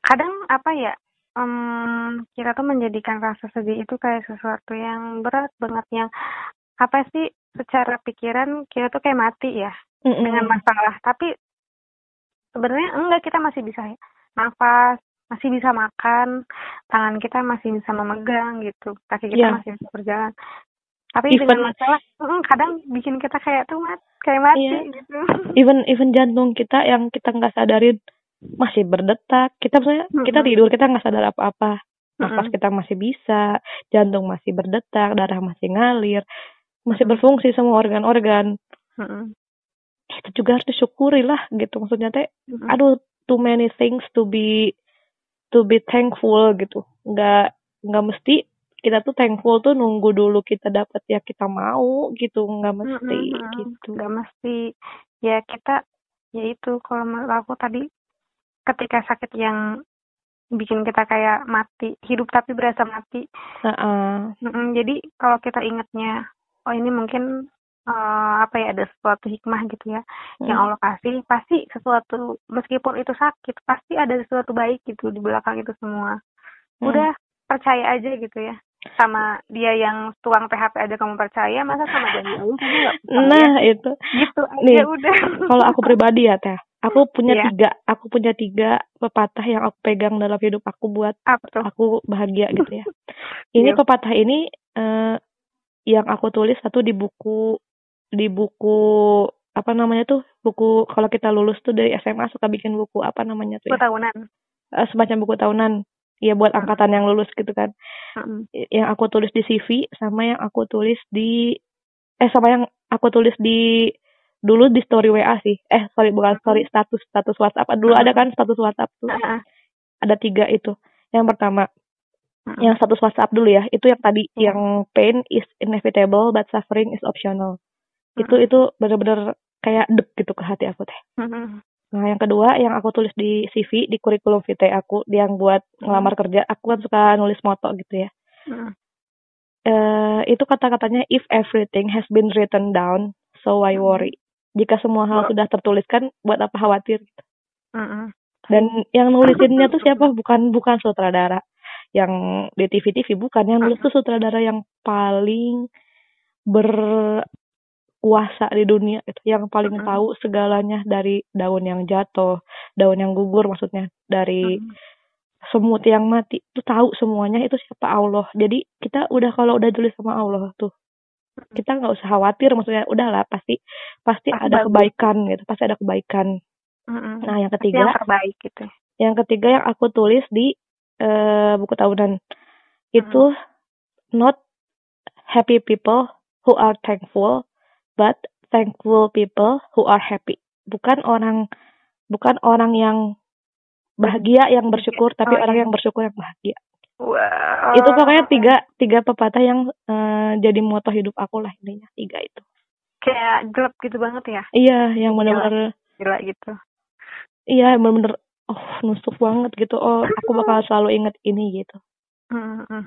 kadang apa ya em, kita tuh menjadikan rasa sedih itu kayak sesuatu yang berat banget yang apa sih secara pikiran kita tuh kayak mati ya mm-mm. dengan masalah tapi sebenarnya enggak kita masih bisa nafas masih bisa makan tangan kita masih bisa memegang gitu kaki kita Iya. masih bisa berjalan tapi Even- dengan masalah mm, kadang bikin kita kayak tuh mat kayak mati Iya. gitu Even even jantung kita yang kita nggak sadarin masih berdetak. Kita misalnya kita Mm-mm. tidur kita nggak sadar apa-apa. Nafas Mm-mm. kita masih bisa, jantung masih berdetak, darah masih ngalir, masih berfungsi semua organ-organ. Mm-mm. Itu juga harus disyukuri lah gitu. Maksudnya teh Mm-mm. aduh too many things to be to be thankful gitu nggak nggak mesti kita tuh thankful tuh nunggu dulu kita dapat ya kita mau gitu nggak mesti Mm-mm. gitu nggak mesti ya kita ya itu kalau menurut aku tadi ketika sakit yang bikin kita kayak mati hidup tapi berasa mati nah, ah. Mm-mm, jadi kalau kita ingatnya oh ini mungkin eh, apa ya ada sesuatu hikmah gitu ya yang Mm. Allah kasih pasti sesuatu meskipun itu sakit pasti ada sesuatu baik gitu di belakang itu semua Mm. udah percaya aja gitu ya sama dia yang tuang PHP aja kamu percaya masa sama janji Allah kamu nggak percaya? Nah itu. Gitu aja Nih, udah. kalau aku pribadi ya teh aku punya Iya. tiga aku punya tiga pepatah yang aku pegang dalam hidup aku buat apa tuh? aku bahagia gitu ya. <laughs> Ini Iya. pepatah ini eh, yang aku tulis satu di buku di buku apa namanya tuh buku kalau kita lulus tuh dari SMA suka bikin buku apa namanya tuh ya? Tahunan. Eh, semacam buku tahunan ya buat angkatan yang lulus gitu kan Mm-mm. yang aku tulis di CV sama yang aku tulis di eh sama yang aku tulis di dulu di story WA sih eh sorry bukan story status status WhatsApp dulu ada kan status WhatsApp tuh Ah, ah. ada tiga itu yang pertama Mm-mm. yang status WhatsApp dulu ya itu yang tadi Iya. yang pain is inevitable but suffering is optional itu Mm-mm. itu bener-bener kayak dek gitu ke hati aku teh Mm-mm. Nah yang kedua yang aku tulis di CV di kurikulum vitae aku yang buat ngelamar kerja aku kan suka nulis moto gitu ya Mm-mm. eh itu kata-katanya if everything has been written down so why worry jika semua hal Oh. sudah tertuliskan buat apa khawatir gitu. Mm-mm. dan yang nulisinnya tuh <clears throat> siapa bukan bukan sutradara yang di TV TV bukan yang nulis tuh sutradara yang paling berkuasa di dunia itu yang paling Mm-mm. tahu segalanya dari daun yang jatuh daun yang gugur maksudnya dari Mm-mm. semut yang mati tuh tahu semuanya itu siapa Allah jadi kita udah kalau udah tulis sama Allah tuh kita nggak usah khawatir maksudnya udahlah pasti pasti ada bagus. kebaikan gitu pasti ada kebaikan Mm-mm. nah yang Pasti ketiga yang terbaik gitu yang ketiga yang aku tulis di eh, buku tahunan itu not happy people who are thankful but thankful people who are happy. Bukan orang bukan orang yang bahagia yang bersyukur tapi Oh, orang iya. yang bersyukur yang bahagia. Wow. Itu pokoknya tiga tiga pepatah yang eh, jadi moto hidup aku lah intinya tiga itu. Kayak gelap gitu banget ya? Iya yang benar-benar gila gitu. Iya benar-benar oh nusuk banget gitu. Oh aku bakal selalu inget ini gitu. Mm-mm.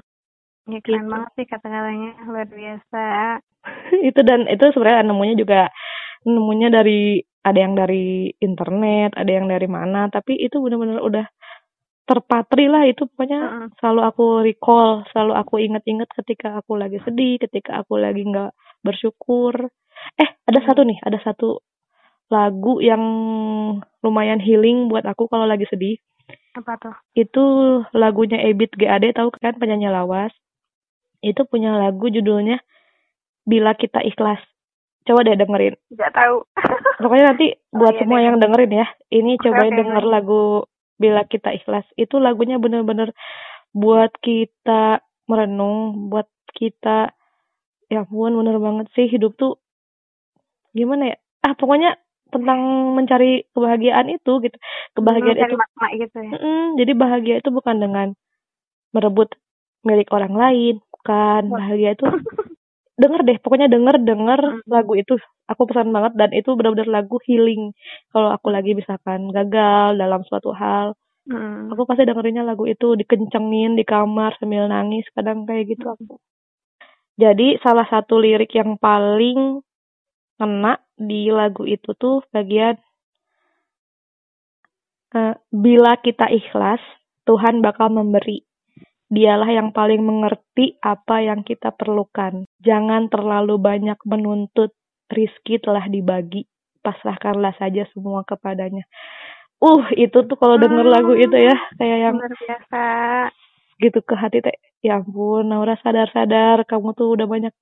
Ya keren Gitu. banget sih kata-katanya luar biasa <laughs> itu dan itu sebenarnya nemunya juga nemunya dari ada yang dari internet, ada yang dari mana, tapi itu benar-benar udah terpatri lah itu pokoknya Mm-mm. selalu aku recall, selalu aku inget-inget ketika aku lagi sedih, ketika aku lagi nggak bersyukur. Eh, ada satu nih, ada satu lagu yang lumayan healing buat aku kalau lagi sedih. Apa tuh? Itu lagunya Ebit GAD tahu kan penyanyi lawas. Itu punya lagu judulnya Bila Kita Ikhlas. Coba deh dengerin. Nggak tahu. <laughs> Pokoknya nanti buat iya semua deh. yang dengerin ya. Ini Oke, cobain oke, denger lagu Bila Kita Ikhlas. Itu lagunya bener-bener buat kita merenung, buat kita ya ampun bener banget sih hidup tuh gimana ya? Ah pokoknya tentang mencari kebahagiaan itu gitu. Kebahagiaan Mencari itu makna gitu ya. Mm, jadi bahagia itu bukan dengan merebut milik orang lain, bukan. Bahagia itu <laughs> denger deh, pokoknya denger denger Mm. lagu itu. Aku pesan banget dan itu benar-benar lagu healing. Kalau aku lagi misalkan gagal dalam suatu hal, Mm. aku pasti dengerinnya lagu itu dikencengin di kamar sambil nangis, kadang kayak gitu aku. Jadi salah satu lirik yang paling kena di lagu itu tuh bagian eh, bila kita ikhlas, Tuhan bakal memberi. Dialah yang paling mengerti apa yang kita perlukan. Jangan terlalu banyak menuntut. Rizki telah dibagi. Pasrahkanlah saja semua kepadanya. Uh, itu tuh kalau denger lagu itu ya, kayak yang Luar biasa. gitu ke hati teh. Ya ampun, Naura sadar-sadar kamu tuh udah banyak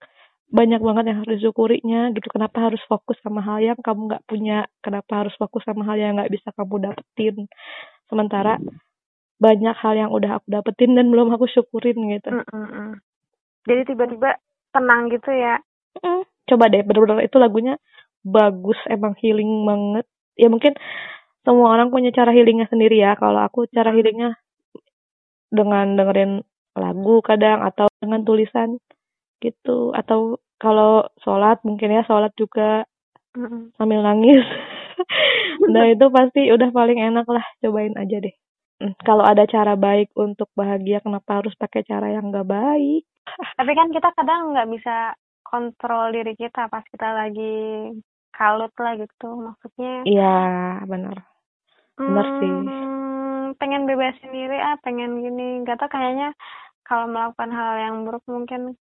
banyak banget yang harus disyukurinya gitu. Kenapa harus fokus sama hal yang kamu nggak punya? Kenapa harus fokus sama hal yang nggak bisa kamu dapetin? Sementara banyak hal yang udah aku dapetin dan belum aku syukurin gitu. Mm, mm, mm. Jadi tiba-tiba tenang gitu ya. Mm, Coba deh, bener-bener itu lagunya bagus, emang healing banget. Ya mungkin semua orang punya cara healingnya sendiri ya. Kalau aku cara healingnya dengan dengerin lagu kadang atau dengan tulisan gitu. Atau kalau sholat mungkin ya sholat juga Mm, mm. sambil nangis. <laughs> nah itu pasti udah paling enak lah, cobain aja deh. Mm, Kalau ada cara baik untuk bahagia, kenapa harus pakai cara yang gak baik? <laughs> Tapi kan kita kadang nggak bisa kontrol diri kita pas kita lagi kalut lah gitu. Maksudnya Iya, benar. bener sih. hmm, pengen bebas sendiri ah, pengen gini. Gak tau kayaknya kalau melakukan hal yang buruk mungkin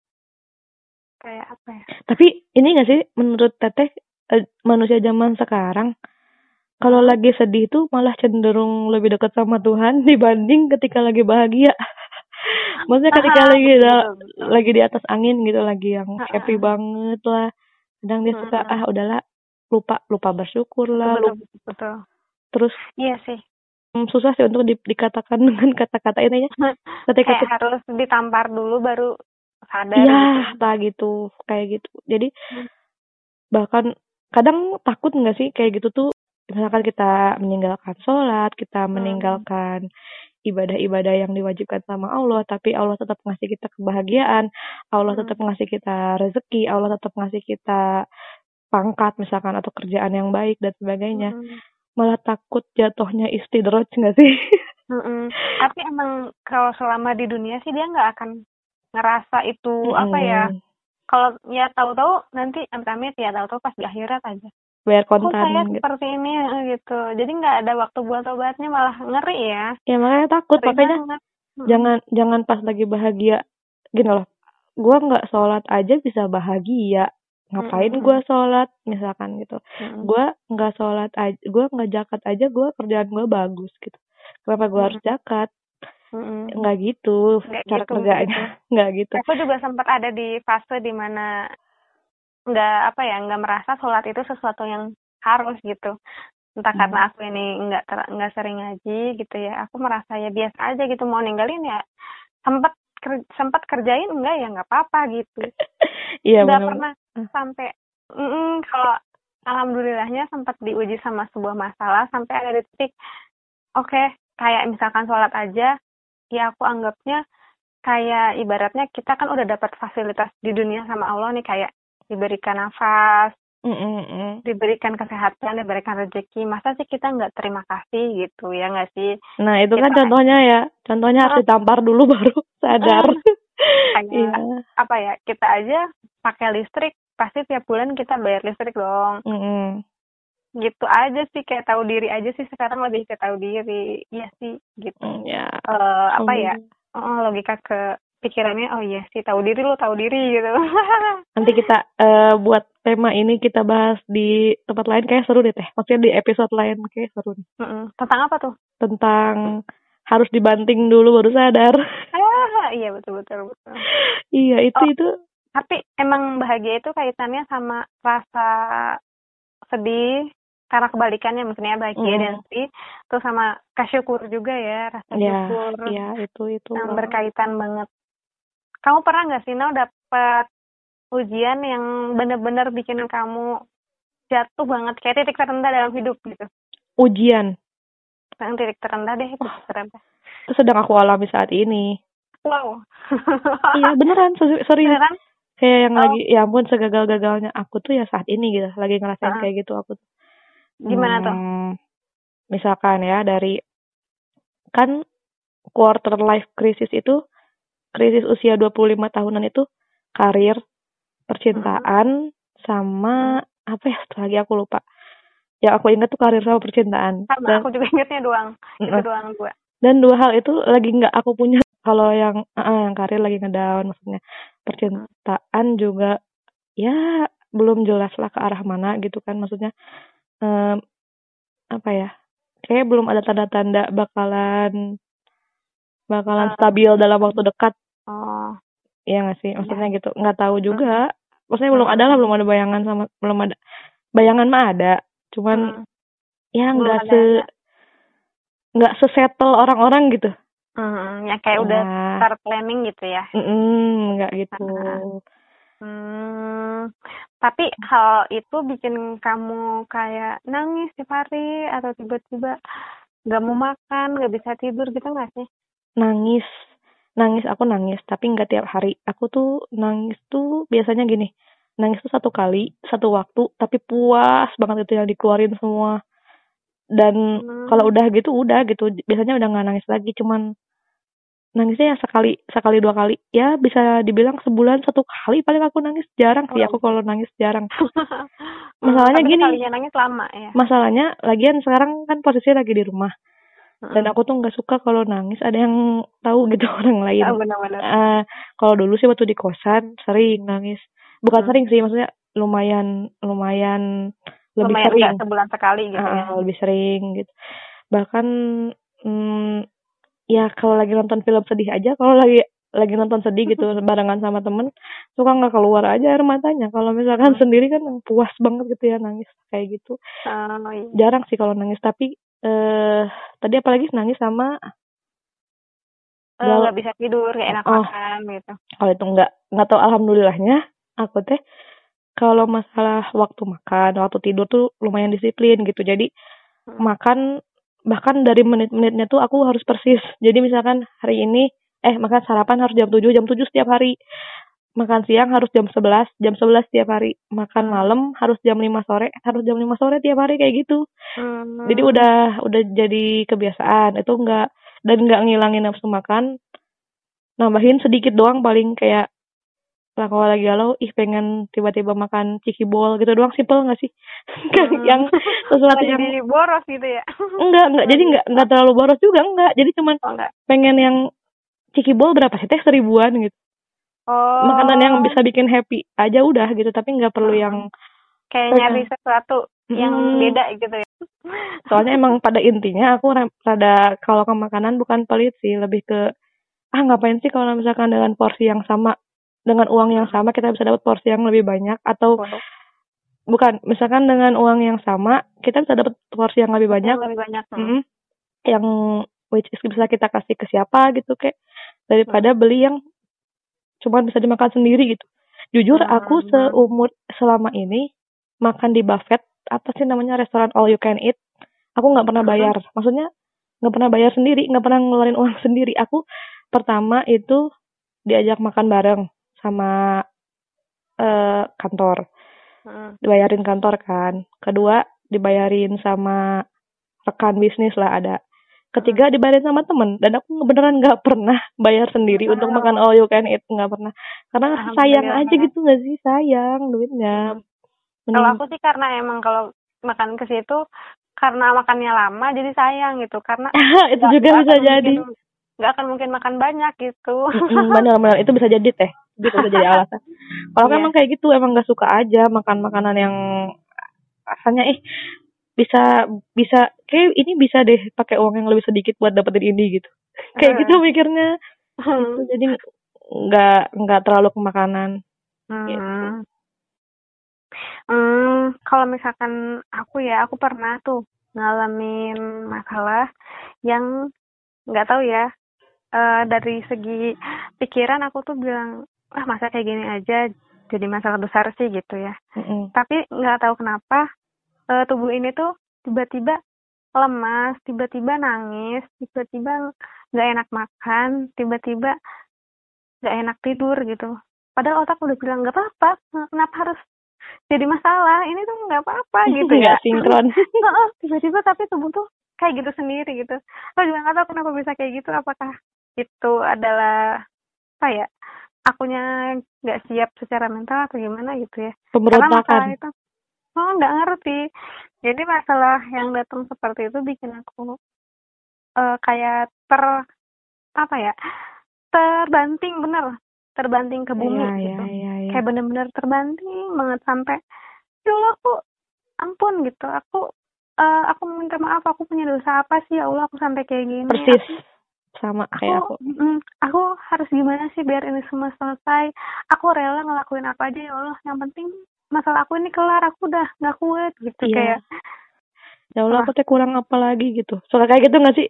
kayak apa ya? Tapi ini gak sih menurut Teteh eh, manusia zaman sekarang kalau lagi sedih tuh malah cenderung lebih dekat sama Tuhan <laughs> dibanding ketika lagi bahagia. <laughs> Maksudnya ketika Ah, lagi betul, betul, lagi di atas angin gitu, lagi yang happy ah. banget lah. Kadang dia suka ah udahlah lupa lupa bersyukur lah, betul, lupa. betul, terus Iya sih. hmm, susah sih untuk di- dikatakan <laughs> dengan kata-kata intinya ketika Kayak harus ditampar dulu baru sadar Iya, gitu. tak gitu, kayak gitu. Jadi Hmm. bahkan kadang takut nggak sih kayak gitu tuh, misalkan kita meninggalkan sholat, kita Hmm. meninggalkan ibadah-ibadah yang diwajibkan sama Allah, tapi Allah tetap ngasih kita kebahagiaan, Allah Hmm. tetap ngasih kita rezeki, Allah tetap ngasih kita pangkat misalkan atau kerjaan yang baik dan sebagainya. Mm-mm. Malah takut jatuhnya istidroj nggak sih? Mm-mm. <laughs> Tapi emang kalau selama di dunia sih dia nggak akan ngerasa itu apa ya? Mm-mm. Kalau ya tahu-tahu nanti amit-amit ya tahu-tahu pas di akhirat aja. Kok saya kontan gitu. seperti ini eh, gitu. Jadi nggak ada waktu buat obatnya malah ngeri ya. Ya makanya takut, Ngeri makanya banget. Jangan jangan pas lagi bahagia gini loh gua nggak sholat aja bisa bahagia ngapain gua sholat misalkan gitu Mm-mm. gua nggak sholat aja gua nggak zakat aja gua kerjaan gua bagus gitu kenapa gua harus zakat Mm-mm. nggak gitu Nggak cara gitu, kerjanya <laughs> nggak gitu Aku juga sempat ada di fase di mana nggak apa ya nggak merasa sholat itu sesuatu yang harus gitu entah Hmm. karena aku ini nggak nggak sering ngaji gitu ya aku merasa ya biasa aja gitu mau ninggalin ya sempat ker- sempat kerjain enggak ya nggak apa-apa gitu <laughs> iya nggak pernah Hmm. sampai mm, kalau alhamdulillahnya sempat diuji sama sebuah masalah sampai ada di titik oke kayak misalkan sholat aja ya aku anggapnya kayak ibaratnya kita kan udah dapat fasilitas di dunia sama Allah nih kayak diberikan nafas Mm, mm, mm. diberikan kesehatan diberikan rezeki masa sih kita nggak terima kasih gitu ya nggak sih? Nah itu kan Kita- contohnya ya contohnya harus ditampar dulu baru <laughs> sadar. Iya. apa ya kita aja pakai listrik pasti tiap bulan kita bayar listrik dong. Mm-mm. gitu aja sih kayak tahu diri aja sih sekarang lebih ke tahu diri. Iya sih gitu. Mm, ya. Eh, apa ya Alhamdulillah. oh, logika ke pikirannya oh iya sih tahu diri lo tahu diri gitu. <laughs> Nanti kita eh, buat tema ini kita bahas di tempat lain kayak seru deh teh. Maksudnya di episode lain kayak seru nih. Mm-mm. tentang apa tuh? Tentang harus dibanting dulu baru sadar. Ah iya betul betul betul. <laughs> Iya itu Oh. itu. tapi emang bahagia itu kaitannya sama rasa sedih karena kebalikannya maksudnya bahagia Mm. dan sedih terus sama kesyukur juga ya rasa ya syukur. ya itu itu. Yang berkaitan banget kamu pernah nggak sih Nau dapat ujian yang bener-bener bikin kamu jatuh banget? Kayak titik terendah dalam hidup gitu. Ujian? Yang titik terendah deh titik terendah. Itu sedang aku alami saat ini. Wow. Iya beneran. Serius beneran? Kayak yang Oh. lagi ya ampun segagal-gagalnya. Aku tuh ya saat ini gitu lagi ngerasain Ah. kayak gitu aku tuh. gimana tuh? Hmm, misalkan ya dari kan quarter life crisis itu krisis usia 25 tahunan itu karir, percintaan sama apa ya satu lagi aku lupa. Yang aku ingat tuh karir sama percintaan. sama Dan, aku juga ingetnya doang itu Mm-mm. doang gua dan dua hal itu lagi nggak aku punya. <laughs> Kalau yang ah, yang karir lagi ngedown maksudnya. Percintaan juga ya belum jelas lah ke arah mana gitu kan maksudnya em, apa ya kayak belum ada tanda-tanda bakalan bakalan Ah. stabil dalam waktu dekat. Oh. Ya nggak sih? Maksudnya gitu. Nggak tahu juga. Maksudnya belum ada lah belum ada bayangan sama belum ada. Bayangan mah ada. Cuman Mm. ya nggak se nggak sesettle orang-orang gitu. Hmm, ya kayak udah Nah, start planning gitu ya. mm-mm, nggak gitu. Hmm, tapi hal itu bikin kamu kayak nangis tiap hari atau tiba-tiba nggak mau makan, nggak bisa tidur gitu nggak sih? Nangis. Nangis aku nangis. Tapi nggak tiap hari. Aku tuh nangis tuh biasanya gini. Nangis tuh satu kali satu waktu tapi puas banget itu yang dikeluarin semua. Dan Hmm. kalau udah gitu udah gitu. Biasanya udah nggak nangis lagi cuman nangisnya ya sekali sekali dua kali. Ya bisa dibilang sebulan satu kali paling aku nangis. Jarang sih Oh. aku kalau nangis jarang. <laughs> Hmm, Masalahnya tapi gini. nangis lama ya. masalahnya lagian sekarang kan posisinya lagi di rumah dan Hmm. aku tuh nggak suka kalau nangis ada yang tahu gitu <laughs> orang lain benar-benar. Eh, kalau dulu sih waktu di kosan sering nangis bukan Hmm. sering sih maksudnya lumayan lumayan lebih Lumayan sering nggak sebulan sekali gitu ya. Ah, lebih sering gitu bahkan mm, ya kalau lagi nonton film sedih aja kalau lagi lagi nonton sedih gitu <laughs> barengan sama temen suka nggak keluar aja air matanya kalau misalkan Hmm. sendiri kan puas banget gitu ya nangis kayak gitu Oh, iya. jarang sih kalau nangis tapi eh tadi apalagi nangis sama Eh, nggak bisa tidur, nggak enak Oh. makan gitu. kalau itu nggak nggak tahu alhamdulillahnya aku teh kalau masalah waktu makan waktu tidur tuh lumayan disiplin gitu jadi Hmm. makan bahkan dari menit-menitnya tuh aku harus persis jadi misalkan hari ini eh makan sarapan harus jam 7 jam 7 setiap hari makan siang harus jam 11 jam 11 setiap hari. Makan malam harus jam 5 sore harus jam 5 sore tiap hari kayak gitu. Hmm. jadi udah udah jadi kebiasaan. Itu enggak dan nggak ngilangin nafsu makan. Nambahin sedikit doang paling kayak lah kalau lagi galau ih pengen tiba-tiba makan ciki bol gitu doang. Simple nggak sih? <laughs> Hmm. yang sesuatu yang jadi boros gitu ya. enggak enggak jadi enggak enggak terlalu boros juga enggak jadi cuman Oh, enggak. pengen yang ciki bol berapa sih teh? Seribuan gitu Oh. makanan yang bisa bikin happy aja udah gitu tapi nggak perlu Hmm. yang kayak nyari sesuatu yang Mm, beda gitu ya. soalnya emang pada intinya aku ra- rada kalau ke makanan bukan pelit sih lebih ke ah ngapain sih kalau misalkan dengan porsi yang sama dengan uang yang sama kita bisa dapat porsi yang lebih banyak atau bukan misalkan dengan uang yang sama kita bisa dapat porsi yang lebih banyak lebih banyak. Hmm. Mm, yang which is bisa kita kasih ke siapa gitu kayak daripada beli yang cuma bisa dimakan sendiri gitu jujur Hmm. aku seumur selama ini makan di buffet apa sih namanya restoran all you can eat aku nggak pernah Hmm. bayar maksudnya nggak pernah bayar sendiri nggak pernah ngeluarin uang <laughs> sendiri aku pertama itu diajak makan bareng sama eh kantor Hmm. dibayarin kantor kan kedua dibayarin sama rekan bisnis lah ada ketiga dibayarin sama temen dan aku beneran nggak pernah bayar sendiri untuk makan all you can eat nggak pernah. Karena sayang aja gitu nggak sih? Sayang duitnya. Kalau Mending- aku sih karena emang kalau makan ke situ karena makannya lama jadi sayang gitu. Karena <laughs> itu nggak- juga nggak bisa jadi. nggak akan mungkin makan banyak gitu. Benar-benar itu bisa jadi teh. Itu bisa jadi <laughs> alasan. Kalau Iya. emang kayak gitu emang nggak suka aja makan makanan yang rasanya eh bisa bisa kayak ini bisa deh pakai uang yang lebih sedikit buat dapetin ini gitu <laughs> kayak Eh. gitu mikirnya Gitu, jadi nggak nggak terlalu ke makanan Gitu. Hmm. Hmm, kalau misalkan aku ya, aku pernah tuh ngalamin masalah yang nggak tahu ya. eh, dari segi pikiran aku tuh bilang, ah masa kayak gini aja jadi masalah besar sih gitu ya. Mm-mm. Tapi nggak tahu kenapa eh, tubuh ini tuh tiba-tiba lemas, tiba-tiba nangis, tiba-tiba nggak enak makan, tiba-tiba nggak enak tidur gitu. Padahal otak udah bilang nggak apa-apa, kenapa harus jadi masalah? Ini tuh nggak apa-apa <laughs> gitu ya. Sinkron <laughs> tiba-tiba tapi tubuh tuh kayak gitu sendiri gitu. Aku juga nggak tahu kenapa bisa kayak gitu. Apakah itu adalah apa ya? Akunya nggak siap secara mental atau gimana gitu ya? Karena masalah pemberontakan itu, oh nggak ngerti. Jadi masalah yang datang seperti itu bikin aku eh, kayak ter apa ya? Terbanting bener, terbanting ke bumi Iya, gitu. iya, iya, iya. Kayak bener-bener terbanting banget sampai ya Allah aku ampun gitu. Aku eh, aku minta maaf aku punya dosa apa sih ya Allah aku sampai kayak gini. persis Aku- sama kayak aku mm, aku harus gimana sih biar ini semua selesai aku rela ngelakuin apa aja ya Allah yang penting masalah aku ini kelar aku udah nggak kuat gitu Iya. kayak ya Allah Apa? aku teh kurang apa lagi gitu soalnya kayak gitu nggak sih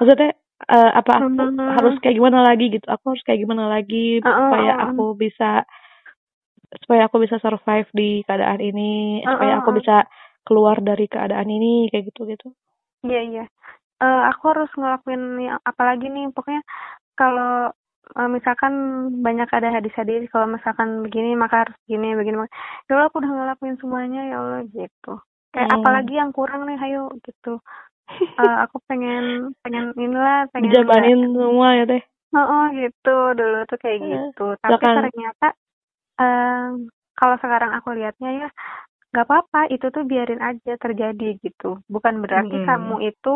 maksudnya eh, apa aku Hmm. harus kayak gimana lagi gitu aku harus kayak gimana lagi Uh, uh, supaya uh, uh. aku bisa supaya aku bisa survive di keadaan ini Uh, supaya uh, aku uh. bisa keluar dari keadaan ini kayak gitu gitu iya iya Eh, aku harus ngelakuin yang apalagi nih pokoknya kalau misalkan banyak ada hadis-hadis kalau misalkan begini maka harus begini begini ya Allah aku udah ngelakuin semuanya ya Allah gitu kayak Hmm. apalagi yang kurang nih ayo gitu <laughs> Eh, aku pengen pengen inilah pengen dijabanin semua ya teh Oh, oh, gitu dulu tuh kayak Eh, gitu. Tapi silakan. ternyata em, kalau sekarang aku lihatnya ya nggak apa-apa itu tuh biarin aja terjadi gitu. Bukan berarti Mm-mm. kamu itu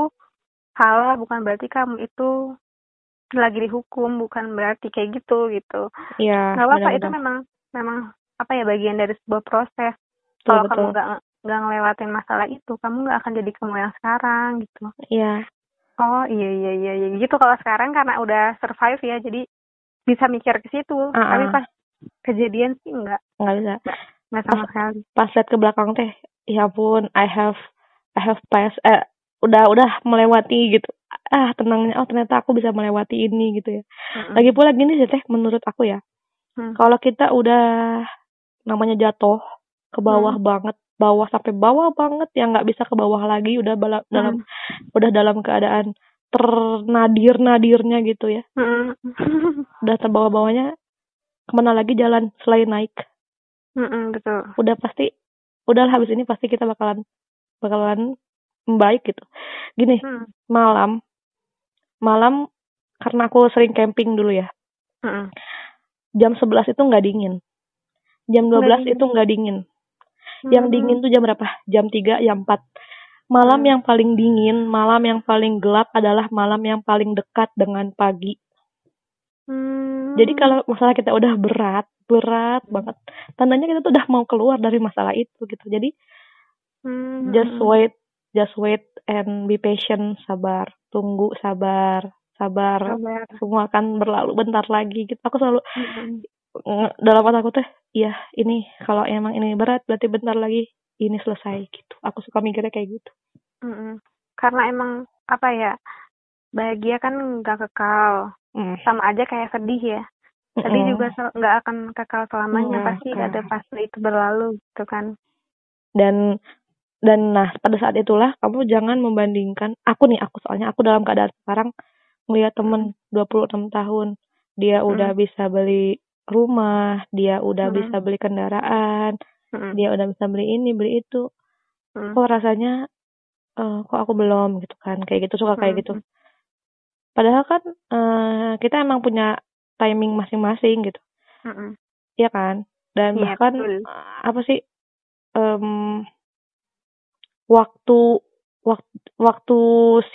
salah, bukan berarti kamu itu lagi dihukum, bukan berarti kayak gitu gitu. iya Nggak apa-apa itu memang memang apa ya bagian dari sebuah proses. betul Kalau kamu nggak nggak ngelewatin masalah itu, kamu nggak akan jadi kamu yang sekarang gitu. iya Oh iya iya iya iya gitu kalau sekarang karena udah survive ya jadi bisa mikir ke situ Ah, tapi ah. pas kejadian sih enggak nggak bisa enggak sama sekali. pas lihat ke belakang teh ya pun I have I have passed eh udah udah melewati gitu ah tenangnya oh ternyata aku bisa melewati ini gitu ya Mm-mm. lagi pula gini sih teh menurut aku ya Hmm. kalau kita udah namanya jatuh ke bawah Hmm. banget bawah sampai bawah banget yang nggak bisa ke bawah lagi udah bala- dalam Hmm. udah dalam keadaan ternadir nadirnya gitu ya Mm-mm. udah terbawa bawahnya ke mana lagi jalan selain naik Mm-mm, betul. udah pasti udah habis ini pasti kita bakalan bakalan membaik gitu gini Hmm. malam malam karena aku sering camping dulu ya Mm-mm. jam 11 itu nggak dingin jam Nggak 12 dingin. itu nggak dingin yang Hmm. dingin tuh jam berapa jam 3 jam 4 malam Hmm. yang paling dingin malam yang paling gelap adalah malam yang paling dekat dengan pagi Hmm. jadi kalau masalah kita udah berat berat banget tandanya kita tuh udah mau keluar dari masalah itu gitu jadi Hmm. just wait just wait and be patient. Sabar. Tunggu. Sabar. Sabar. Sabar. semua akan berlalu. Bentar lagi gitu. Aku selalu nge- dalam otak aku teh iya ini kalau emang ini berat berarti bentar lagi ini selesai gitu. Aku suka mikirnya kayak gitu. Mm-mm. Karena emang apa ya bahagia kan nggak kekal. Mm. sama aja kayak sedih ya. Sedih Mm-mm. juga nggak akan kekal selamanya. Nggak pasti akan. ada fase itu berlalu gitu kan. Dan dan nah pada saat itulah kamu jangan membandingkan aku nih aku soalnya aku dalam keadaan sekarang melihat temen 26 tahun dia udah bisa beli rumah dia udah Mm. bisa beli kendaraan Mm-mm. dia udah bisa beli ini beli itu Mm. kok rasanya eh, kok aku belum gitu kan kayak gitu suka kayak gitu Mm-mm. padahal kan eh, kita emang punya timing masing-masing gitu Mm-mm. Iya kan dan Iya, bahkan betul. eh, apa sih em, waktu waktu waktu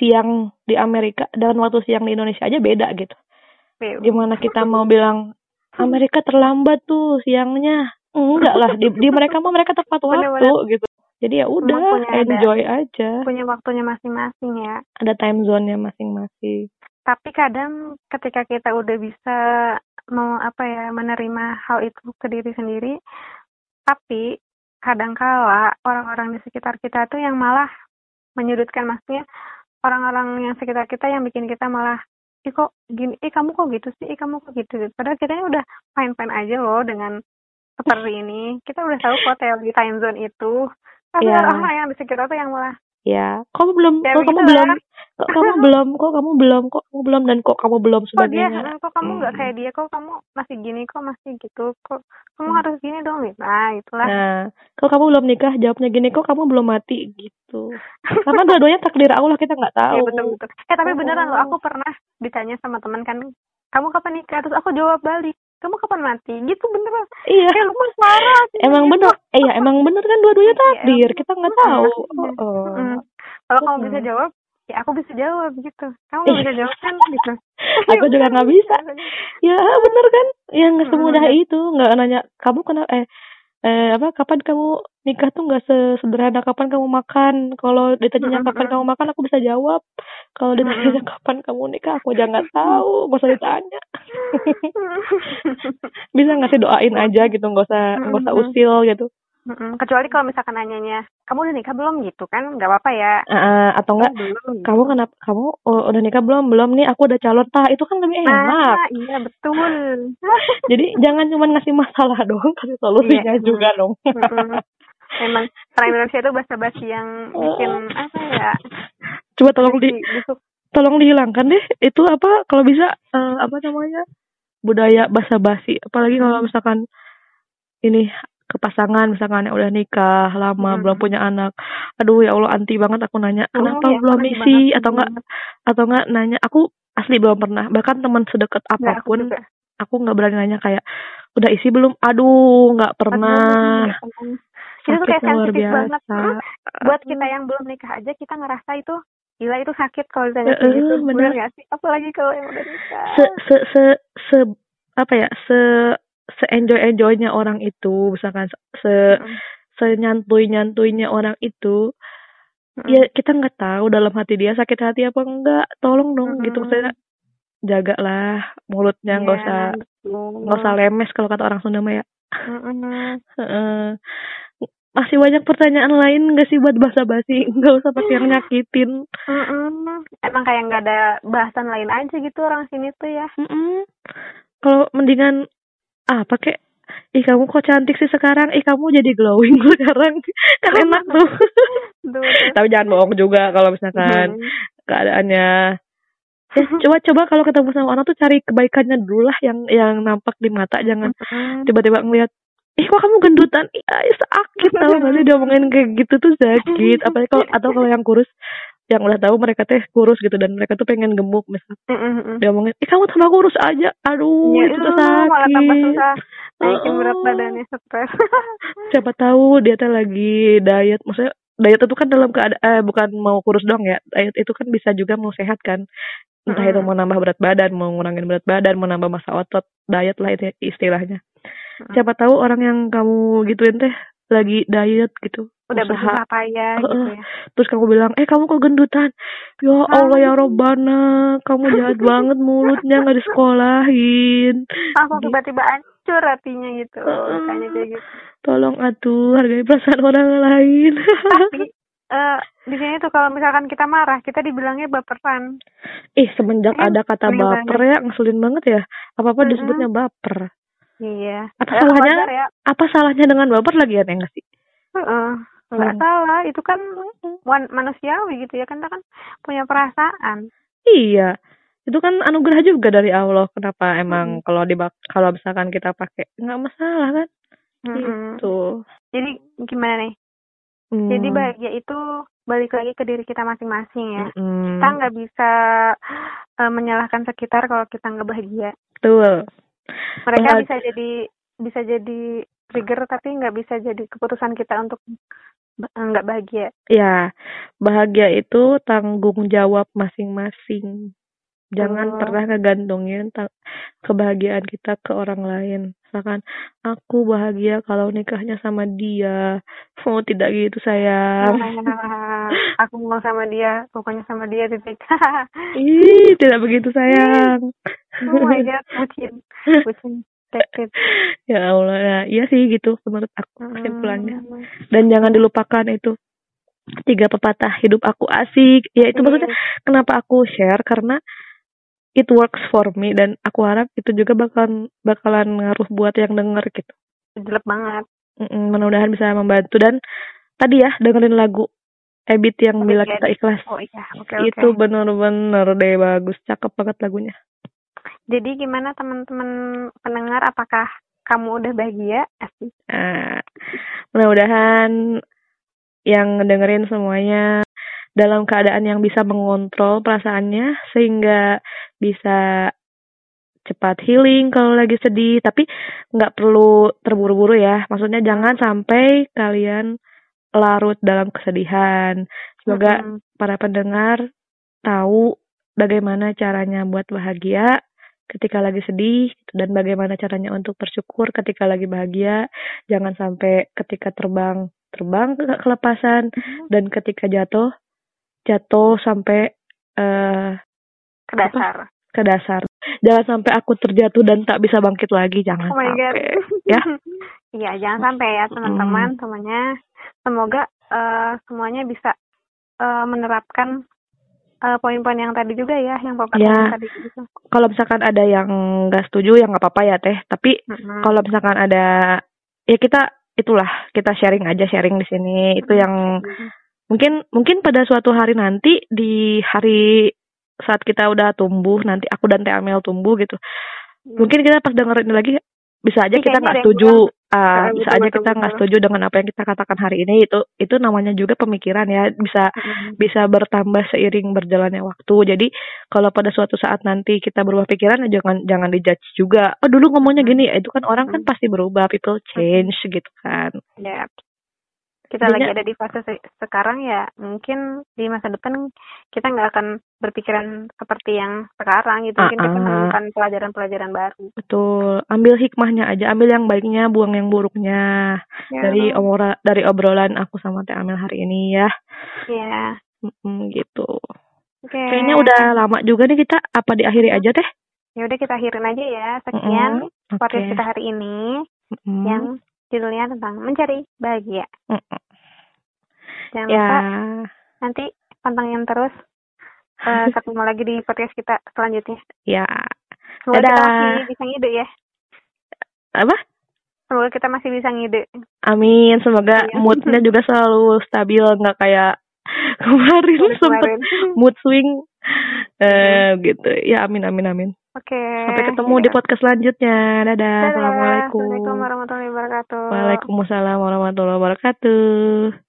siang di Amerika dan waktu siang di Indonesia aja beda gitu. Gimana kita mau bilang Amerika terlambat tuh siangnya. Enggak lah di, di mereka mah mereka tepat waktu Bener-bener. gitu. Jadi ya udah punya ada- enjoy aja. punya waktunya masing-masing ya. ada time zone-nya masing-masing. Tapi kadang ketika kita udah bisa mau apa ya menerima hal itu ke diri sendiri, tapi kadangkala orang-orang di sekitar kita tuh yang malah menyudutkan maksudnya orang-orang yang sekitar kita yang bikin kita malah ih kok gini, ih kamu kok gitu sih, ih kamu kok gitu. Padahal kita udah fine-fine aja loh dengan seperti ini. Kita udah tahu kok teori time zone itu. Tapi Iya. orang-orang yang di sekitar tuh yang malah ya kamu belum Ya, kok kamu belum kok kamu belum kok kamu belum kok kamu belum dan kok kamu belum kok dia sebagainya "Hmm, kok kamu nggak Hmm. kayak dia kok kamu masih gini kok masih gitu kok kamu Hmm. harus gini dong gitu nah itulah Nah, kalau kamu belum nikah, jawabnya gini kok kamu belum mati gitu. Karena dua-duanya takdir Allah kita nggak tahu. Iya betul betul eh tapi Oh. beneran loh aku pernah ditanya sama teman kan kamu kapan nikah terus aku jawab balik kamu kapan mati gitu beneran Iya. kayak lu marah Emang bener, eh ya emang bener kan dua-duanya Iya, takdir, kita nggak tahu. Iya. Oh. Mm. kalau kamu bisa jawab ya aku bisa jawab gitu kamu nggak bisa jawab kan <laughs> gitu Aku juga nggak bisa. <laughs> Ya bener kan, yang semudah Mm. itu, nggak nanya kamu kenapa eh eh apa kapan kamu nikah tuh nggak sesederhana kapan kamu makan. Kalau ditanya kapan kamu makan, aku bisa jawab. Kalau ditanya kapan kamu nikah, aku aja nggak tahu, nggak usah ditanya. <laughs> bisa nggak sih doain aja gitu nggak usah nggak usah usil gitu Mm-mm. kecuali kalau misalkan nanyanya kamu udah nikah belum gitu kan nggak apa-apa ya Eh, atau enggak Oh, belum kamu kenapa kamu oh, udah nikah belum belum nih aku udah calon tah itu kan lebih enak Nah, iya betul. <laughs> jadi jangan cuma ngasih masalah dong kasih solusinya Iya. juga dong. Memang orang Indonesia itu bahasa-basi yang bikin apa ya? coba tolong di busuk. tolong dihilangkan deh itu apa kalau bisa eh, apa namanya budaya basa-basi apalagi kalau misalkan ini ke pasangan misalkan yang udah nikah lama Hmm. belum punya anak aduh ya Allah anti banget aku nanya Oh, kenapa ya, belum isi atau enggak atau enggak nanya aku asli belum pernah bahkan teman sedekat aku apa pun juga. aku nggak berani nanya kayak udah isi belum aduh nggak pernah Aduh, Itu tuh kayak luar sensitif biasa banget. Hmm, Buat kita yang belum nikah aja kita ngerasa itu gila itu sakit kalau ditanya kayak Eh, gitu. bener. Bener gak sih? Apalagi kalau yang udah nikah. se se se se apa ya se se enjoy enjoynya orang itu misalkan se Mm-mm. se nyantuy nyantuinya orang itu Mm-mm. ya kita nggak tahu dalam hati dia sakit hati apa enggak tolong dong gitu Mm-mm. maksudnya jagalah mulutnya nggak Iya, usah nggak usah lemes kalau kata orang Sunda mah ya Mm-mm. Heeh. masih banyak pertanyaan lain nggak sih buat basa-basi nggak usah pakai yang nyakitin Mm-mm. Emang kayak nggak ada bahasan lain aja gitu orang sini tuh ya. Mm-mm. kalau mendingan ah pakai ih kamu kok cantik sih sekarang? Ih kamu jadi glowing <laughs> sekarang. Kan enak tuh. Tapi jangan bohong juga kalau misalkan Mm. keadaannya. Ya <laughs> coba coba kalau ketemu sama orang tuh cari kebaikannya dulu lah yang yang nampak di mata. Jangan tiba-tiba ngeliat ih kok kamu gendutan? Ih sakit. <laughs> Tau gak sih dia ngomongin kayak gitu tuh sakit. Apalagi kalau atau kalau yang kurus yang udah tahu mereka teh kurus gitu dan mereka tuh pengen gemuk misalnya Mm-mm. dia ngomongin ih kamu tambah kurus aja aduh Ya, itu tuh mm, malah tambah sakit susah naikin berat badannya stres. <laughs> siapa tahu dia teh lagi diet maksudnya diet itu kan dalam keadaan eh, bukan mau kurus dong ya diet itu kan bisa juga mau sehat kan entah itu Mm-mm. mau nambah berat badan mau ngurangin berat badan mau nambah massa otot diet lah itu istilahnya Mm. siapa tahu orang yang kamu gituin teh lagi diet gitu Udah usaha payah gitu Heeh. ya. terus kamu bilang eh kamu kok gendutan ya Allah ya Robbana kamu jahat <laughs> banget mulutnya nggak disekolahin Langsung Gitu. tiba-tiba hancur hatinya gitu. Makanya kayak gitu. tolong atuh hargai perasaan orang lain Tapi <laughs> eh di sini tuh kalau misalkan kita marah, kita dibilangnya baperan. Ih, semenjak Kan ada kata baper ya, ngeselin banget ya. Apa-apa Mm-mm. disebutnya baper. Iya. Apa Ya, salahnya? wajar ya. Apa salahnya dengan baper lagi ya, enggak sih? Heeh. Nggak Hmm. salah, itu kan wan- manusiawi gitu ya kan kita kan punya perasaan. Iya. Itu kan anugerah juga dari Allah. Kenapa emang kalau di kalau misalkan kita pakai nggak masalah kan? Mm-mm. Gitu. Jadi gimana nih? Hmm. Jadi bahagia itu balik lagi ke diri kita masing-masing ya. Mm-mm. Kita nggak bisa eh, menyalahkan sekitar kalau kita nggak bahagia. Betul. Mereka bisa jadi bisa jadi trigger tapi nggak bisa jadi keputusan kita untuk nggak bahagia. Ya, bahagia itu tanggung jawab masing-masing. Jangan Betul. pernah ngegantungin kebahagiaan kita ke orang lain. Misalkan, aku bahagia kalau nikahnya sama dia. <laughs> Oh, tidak gitu sayang. <laughs> Aku mau sama dia, pokoknya sama dia titik. <laughs> Ih, tidak begitu sayang. oh my god, bucin, <laughs> bucin, ya Allah, ya, iya sih gitu menurut aku Hmm. kesimpulannya. Dan jangan dilupakan itu tiga pepatah hidup aku asik. Ya itu maksudnya kenapa aku share karena it works for me dan aku harap itu juga bakalan bakalan ngaruh buat yang denger gitu. jelek banget. Mm-mm, mudah-mudahan bisa membantu dan tadi ya dengerin lagu Ebit yang bila kita ikhlas. Oh iya, oke oke. Itu bener-bener deh bagus, cakep banget lagunya. Jadi gimana teman-teman pendengar? Apakah kamu udah bahagia? Asik. Nah, mudah-mudahan yang dengerin semuanya dalam keadaan yang bisa mengontrol perasaannya sehingga bisa cepat healing kalau lagi sedih tapi nggak perlu terburu-buru ya maksudnya jangan sampai kalian larut dalam kesedihan semoga Mm-mm. para pendengar tahu bagaimana caranya buat bahagia ketika lagi sedih dan bagaimana caranya untuk bersyukur ketika lagi bahagia jangan sampai ketika terbang terbang ke kelepasan dan ketika jatuh jatuh sampai eh ke dasar. ke dasar jangan sampai aku terjatuh dan tak bisa bangkit lagi jangan Oh my god. sampai ya <laughs> Iya, jangan sampai ya teman-teman. Semuanya semoga eh, semuanya bisa eh, menerapkan eh, poin-poin yang tadi juga ya, yang Bapak Ya. tadi gitu. kalau misalkan ada yang nggak setuju ya nggak apa-apa ya teh tapi Mm-mm. kalau misalkan ada ya kita itulah kita sharing aja sharing di sini itu yang mungkin mungkin pada suatu hari nanti di hari saat kita udah tumbuh nanti aku dan Teh Amel tumbuh gitu mungkin kita pas dengerin ini lagi bisa aja Ini kita kayaknya nggak setuju Ah, bisa aja kita nggak setuju dengan apa yang kita katakan hari ini. Itu itu namanya juga pemikiran ya. Bisa Mm-mm. bisa bertambah seiring berjalannya waktu. Jadi kalau pada suatu saat nanti kita berubah pikiran ya jangan jangan dijudge juga. Oh dulu ngomongnya gini itu kan orang kan pasti berubah. People change gitu kan. Ya. Kita lagi ada di fase se- sekarang ya, mungkin di masa depan kita nggak akan berpikiran seperti yang sekarang gitu. Mungkin kita Ah, ah. menemukan pelajaran-pelajaran baru. betul ambil hikmahnya aja ambil yang baiknya buang yang buruknya Ya. dari omora dari obrolan aku sama Teh Amel hari ini ya Ya. Mm, gitu Oke. kayaknya udah lama juga nih kita apa diakhiri aja teh Ya udah kita akhirin aja ya. Sekian Mm-mm. podcast Oke. kita hari ini Mm-mm. yang judulnya tentang mencari bahagia. Jangan ya lupa nanti pantengin terus eh, <laughs> ketemu lagi di podcast kita selanjutnya. ya Semoga kita masih bisa ngide ya. apa Semoga kita masih bisa ngide. Amin, semoga Iya. moodnya juga selalu stabil, nggak kayak <laughs> kemarin kemarin. mood swing, eh gitu. Ya amin, amin, amin. Oke. Sampai ketemu di podcast selanjutnya. Dadah, Dadah. assalamualaikum. Assalamualaikum warahmatullahi wabarakatuh. Waalaikumsalam warahmatullahi wabarakatuh.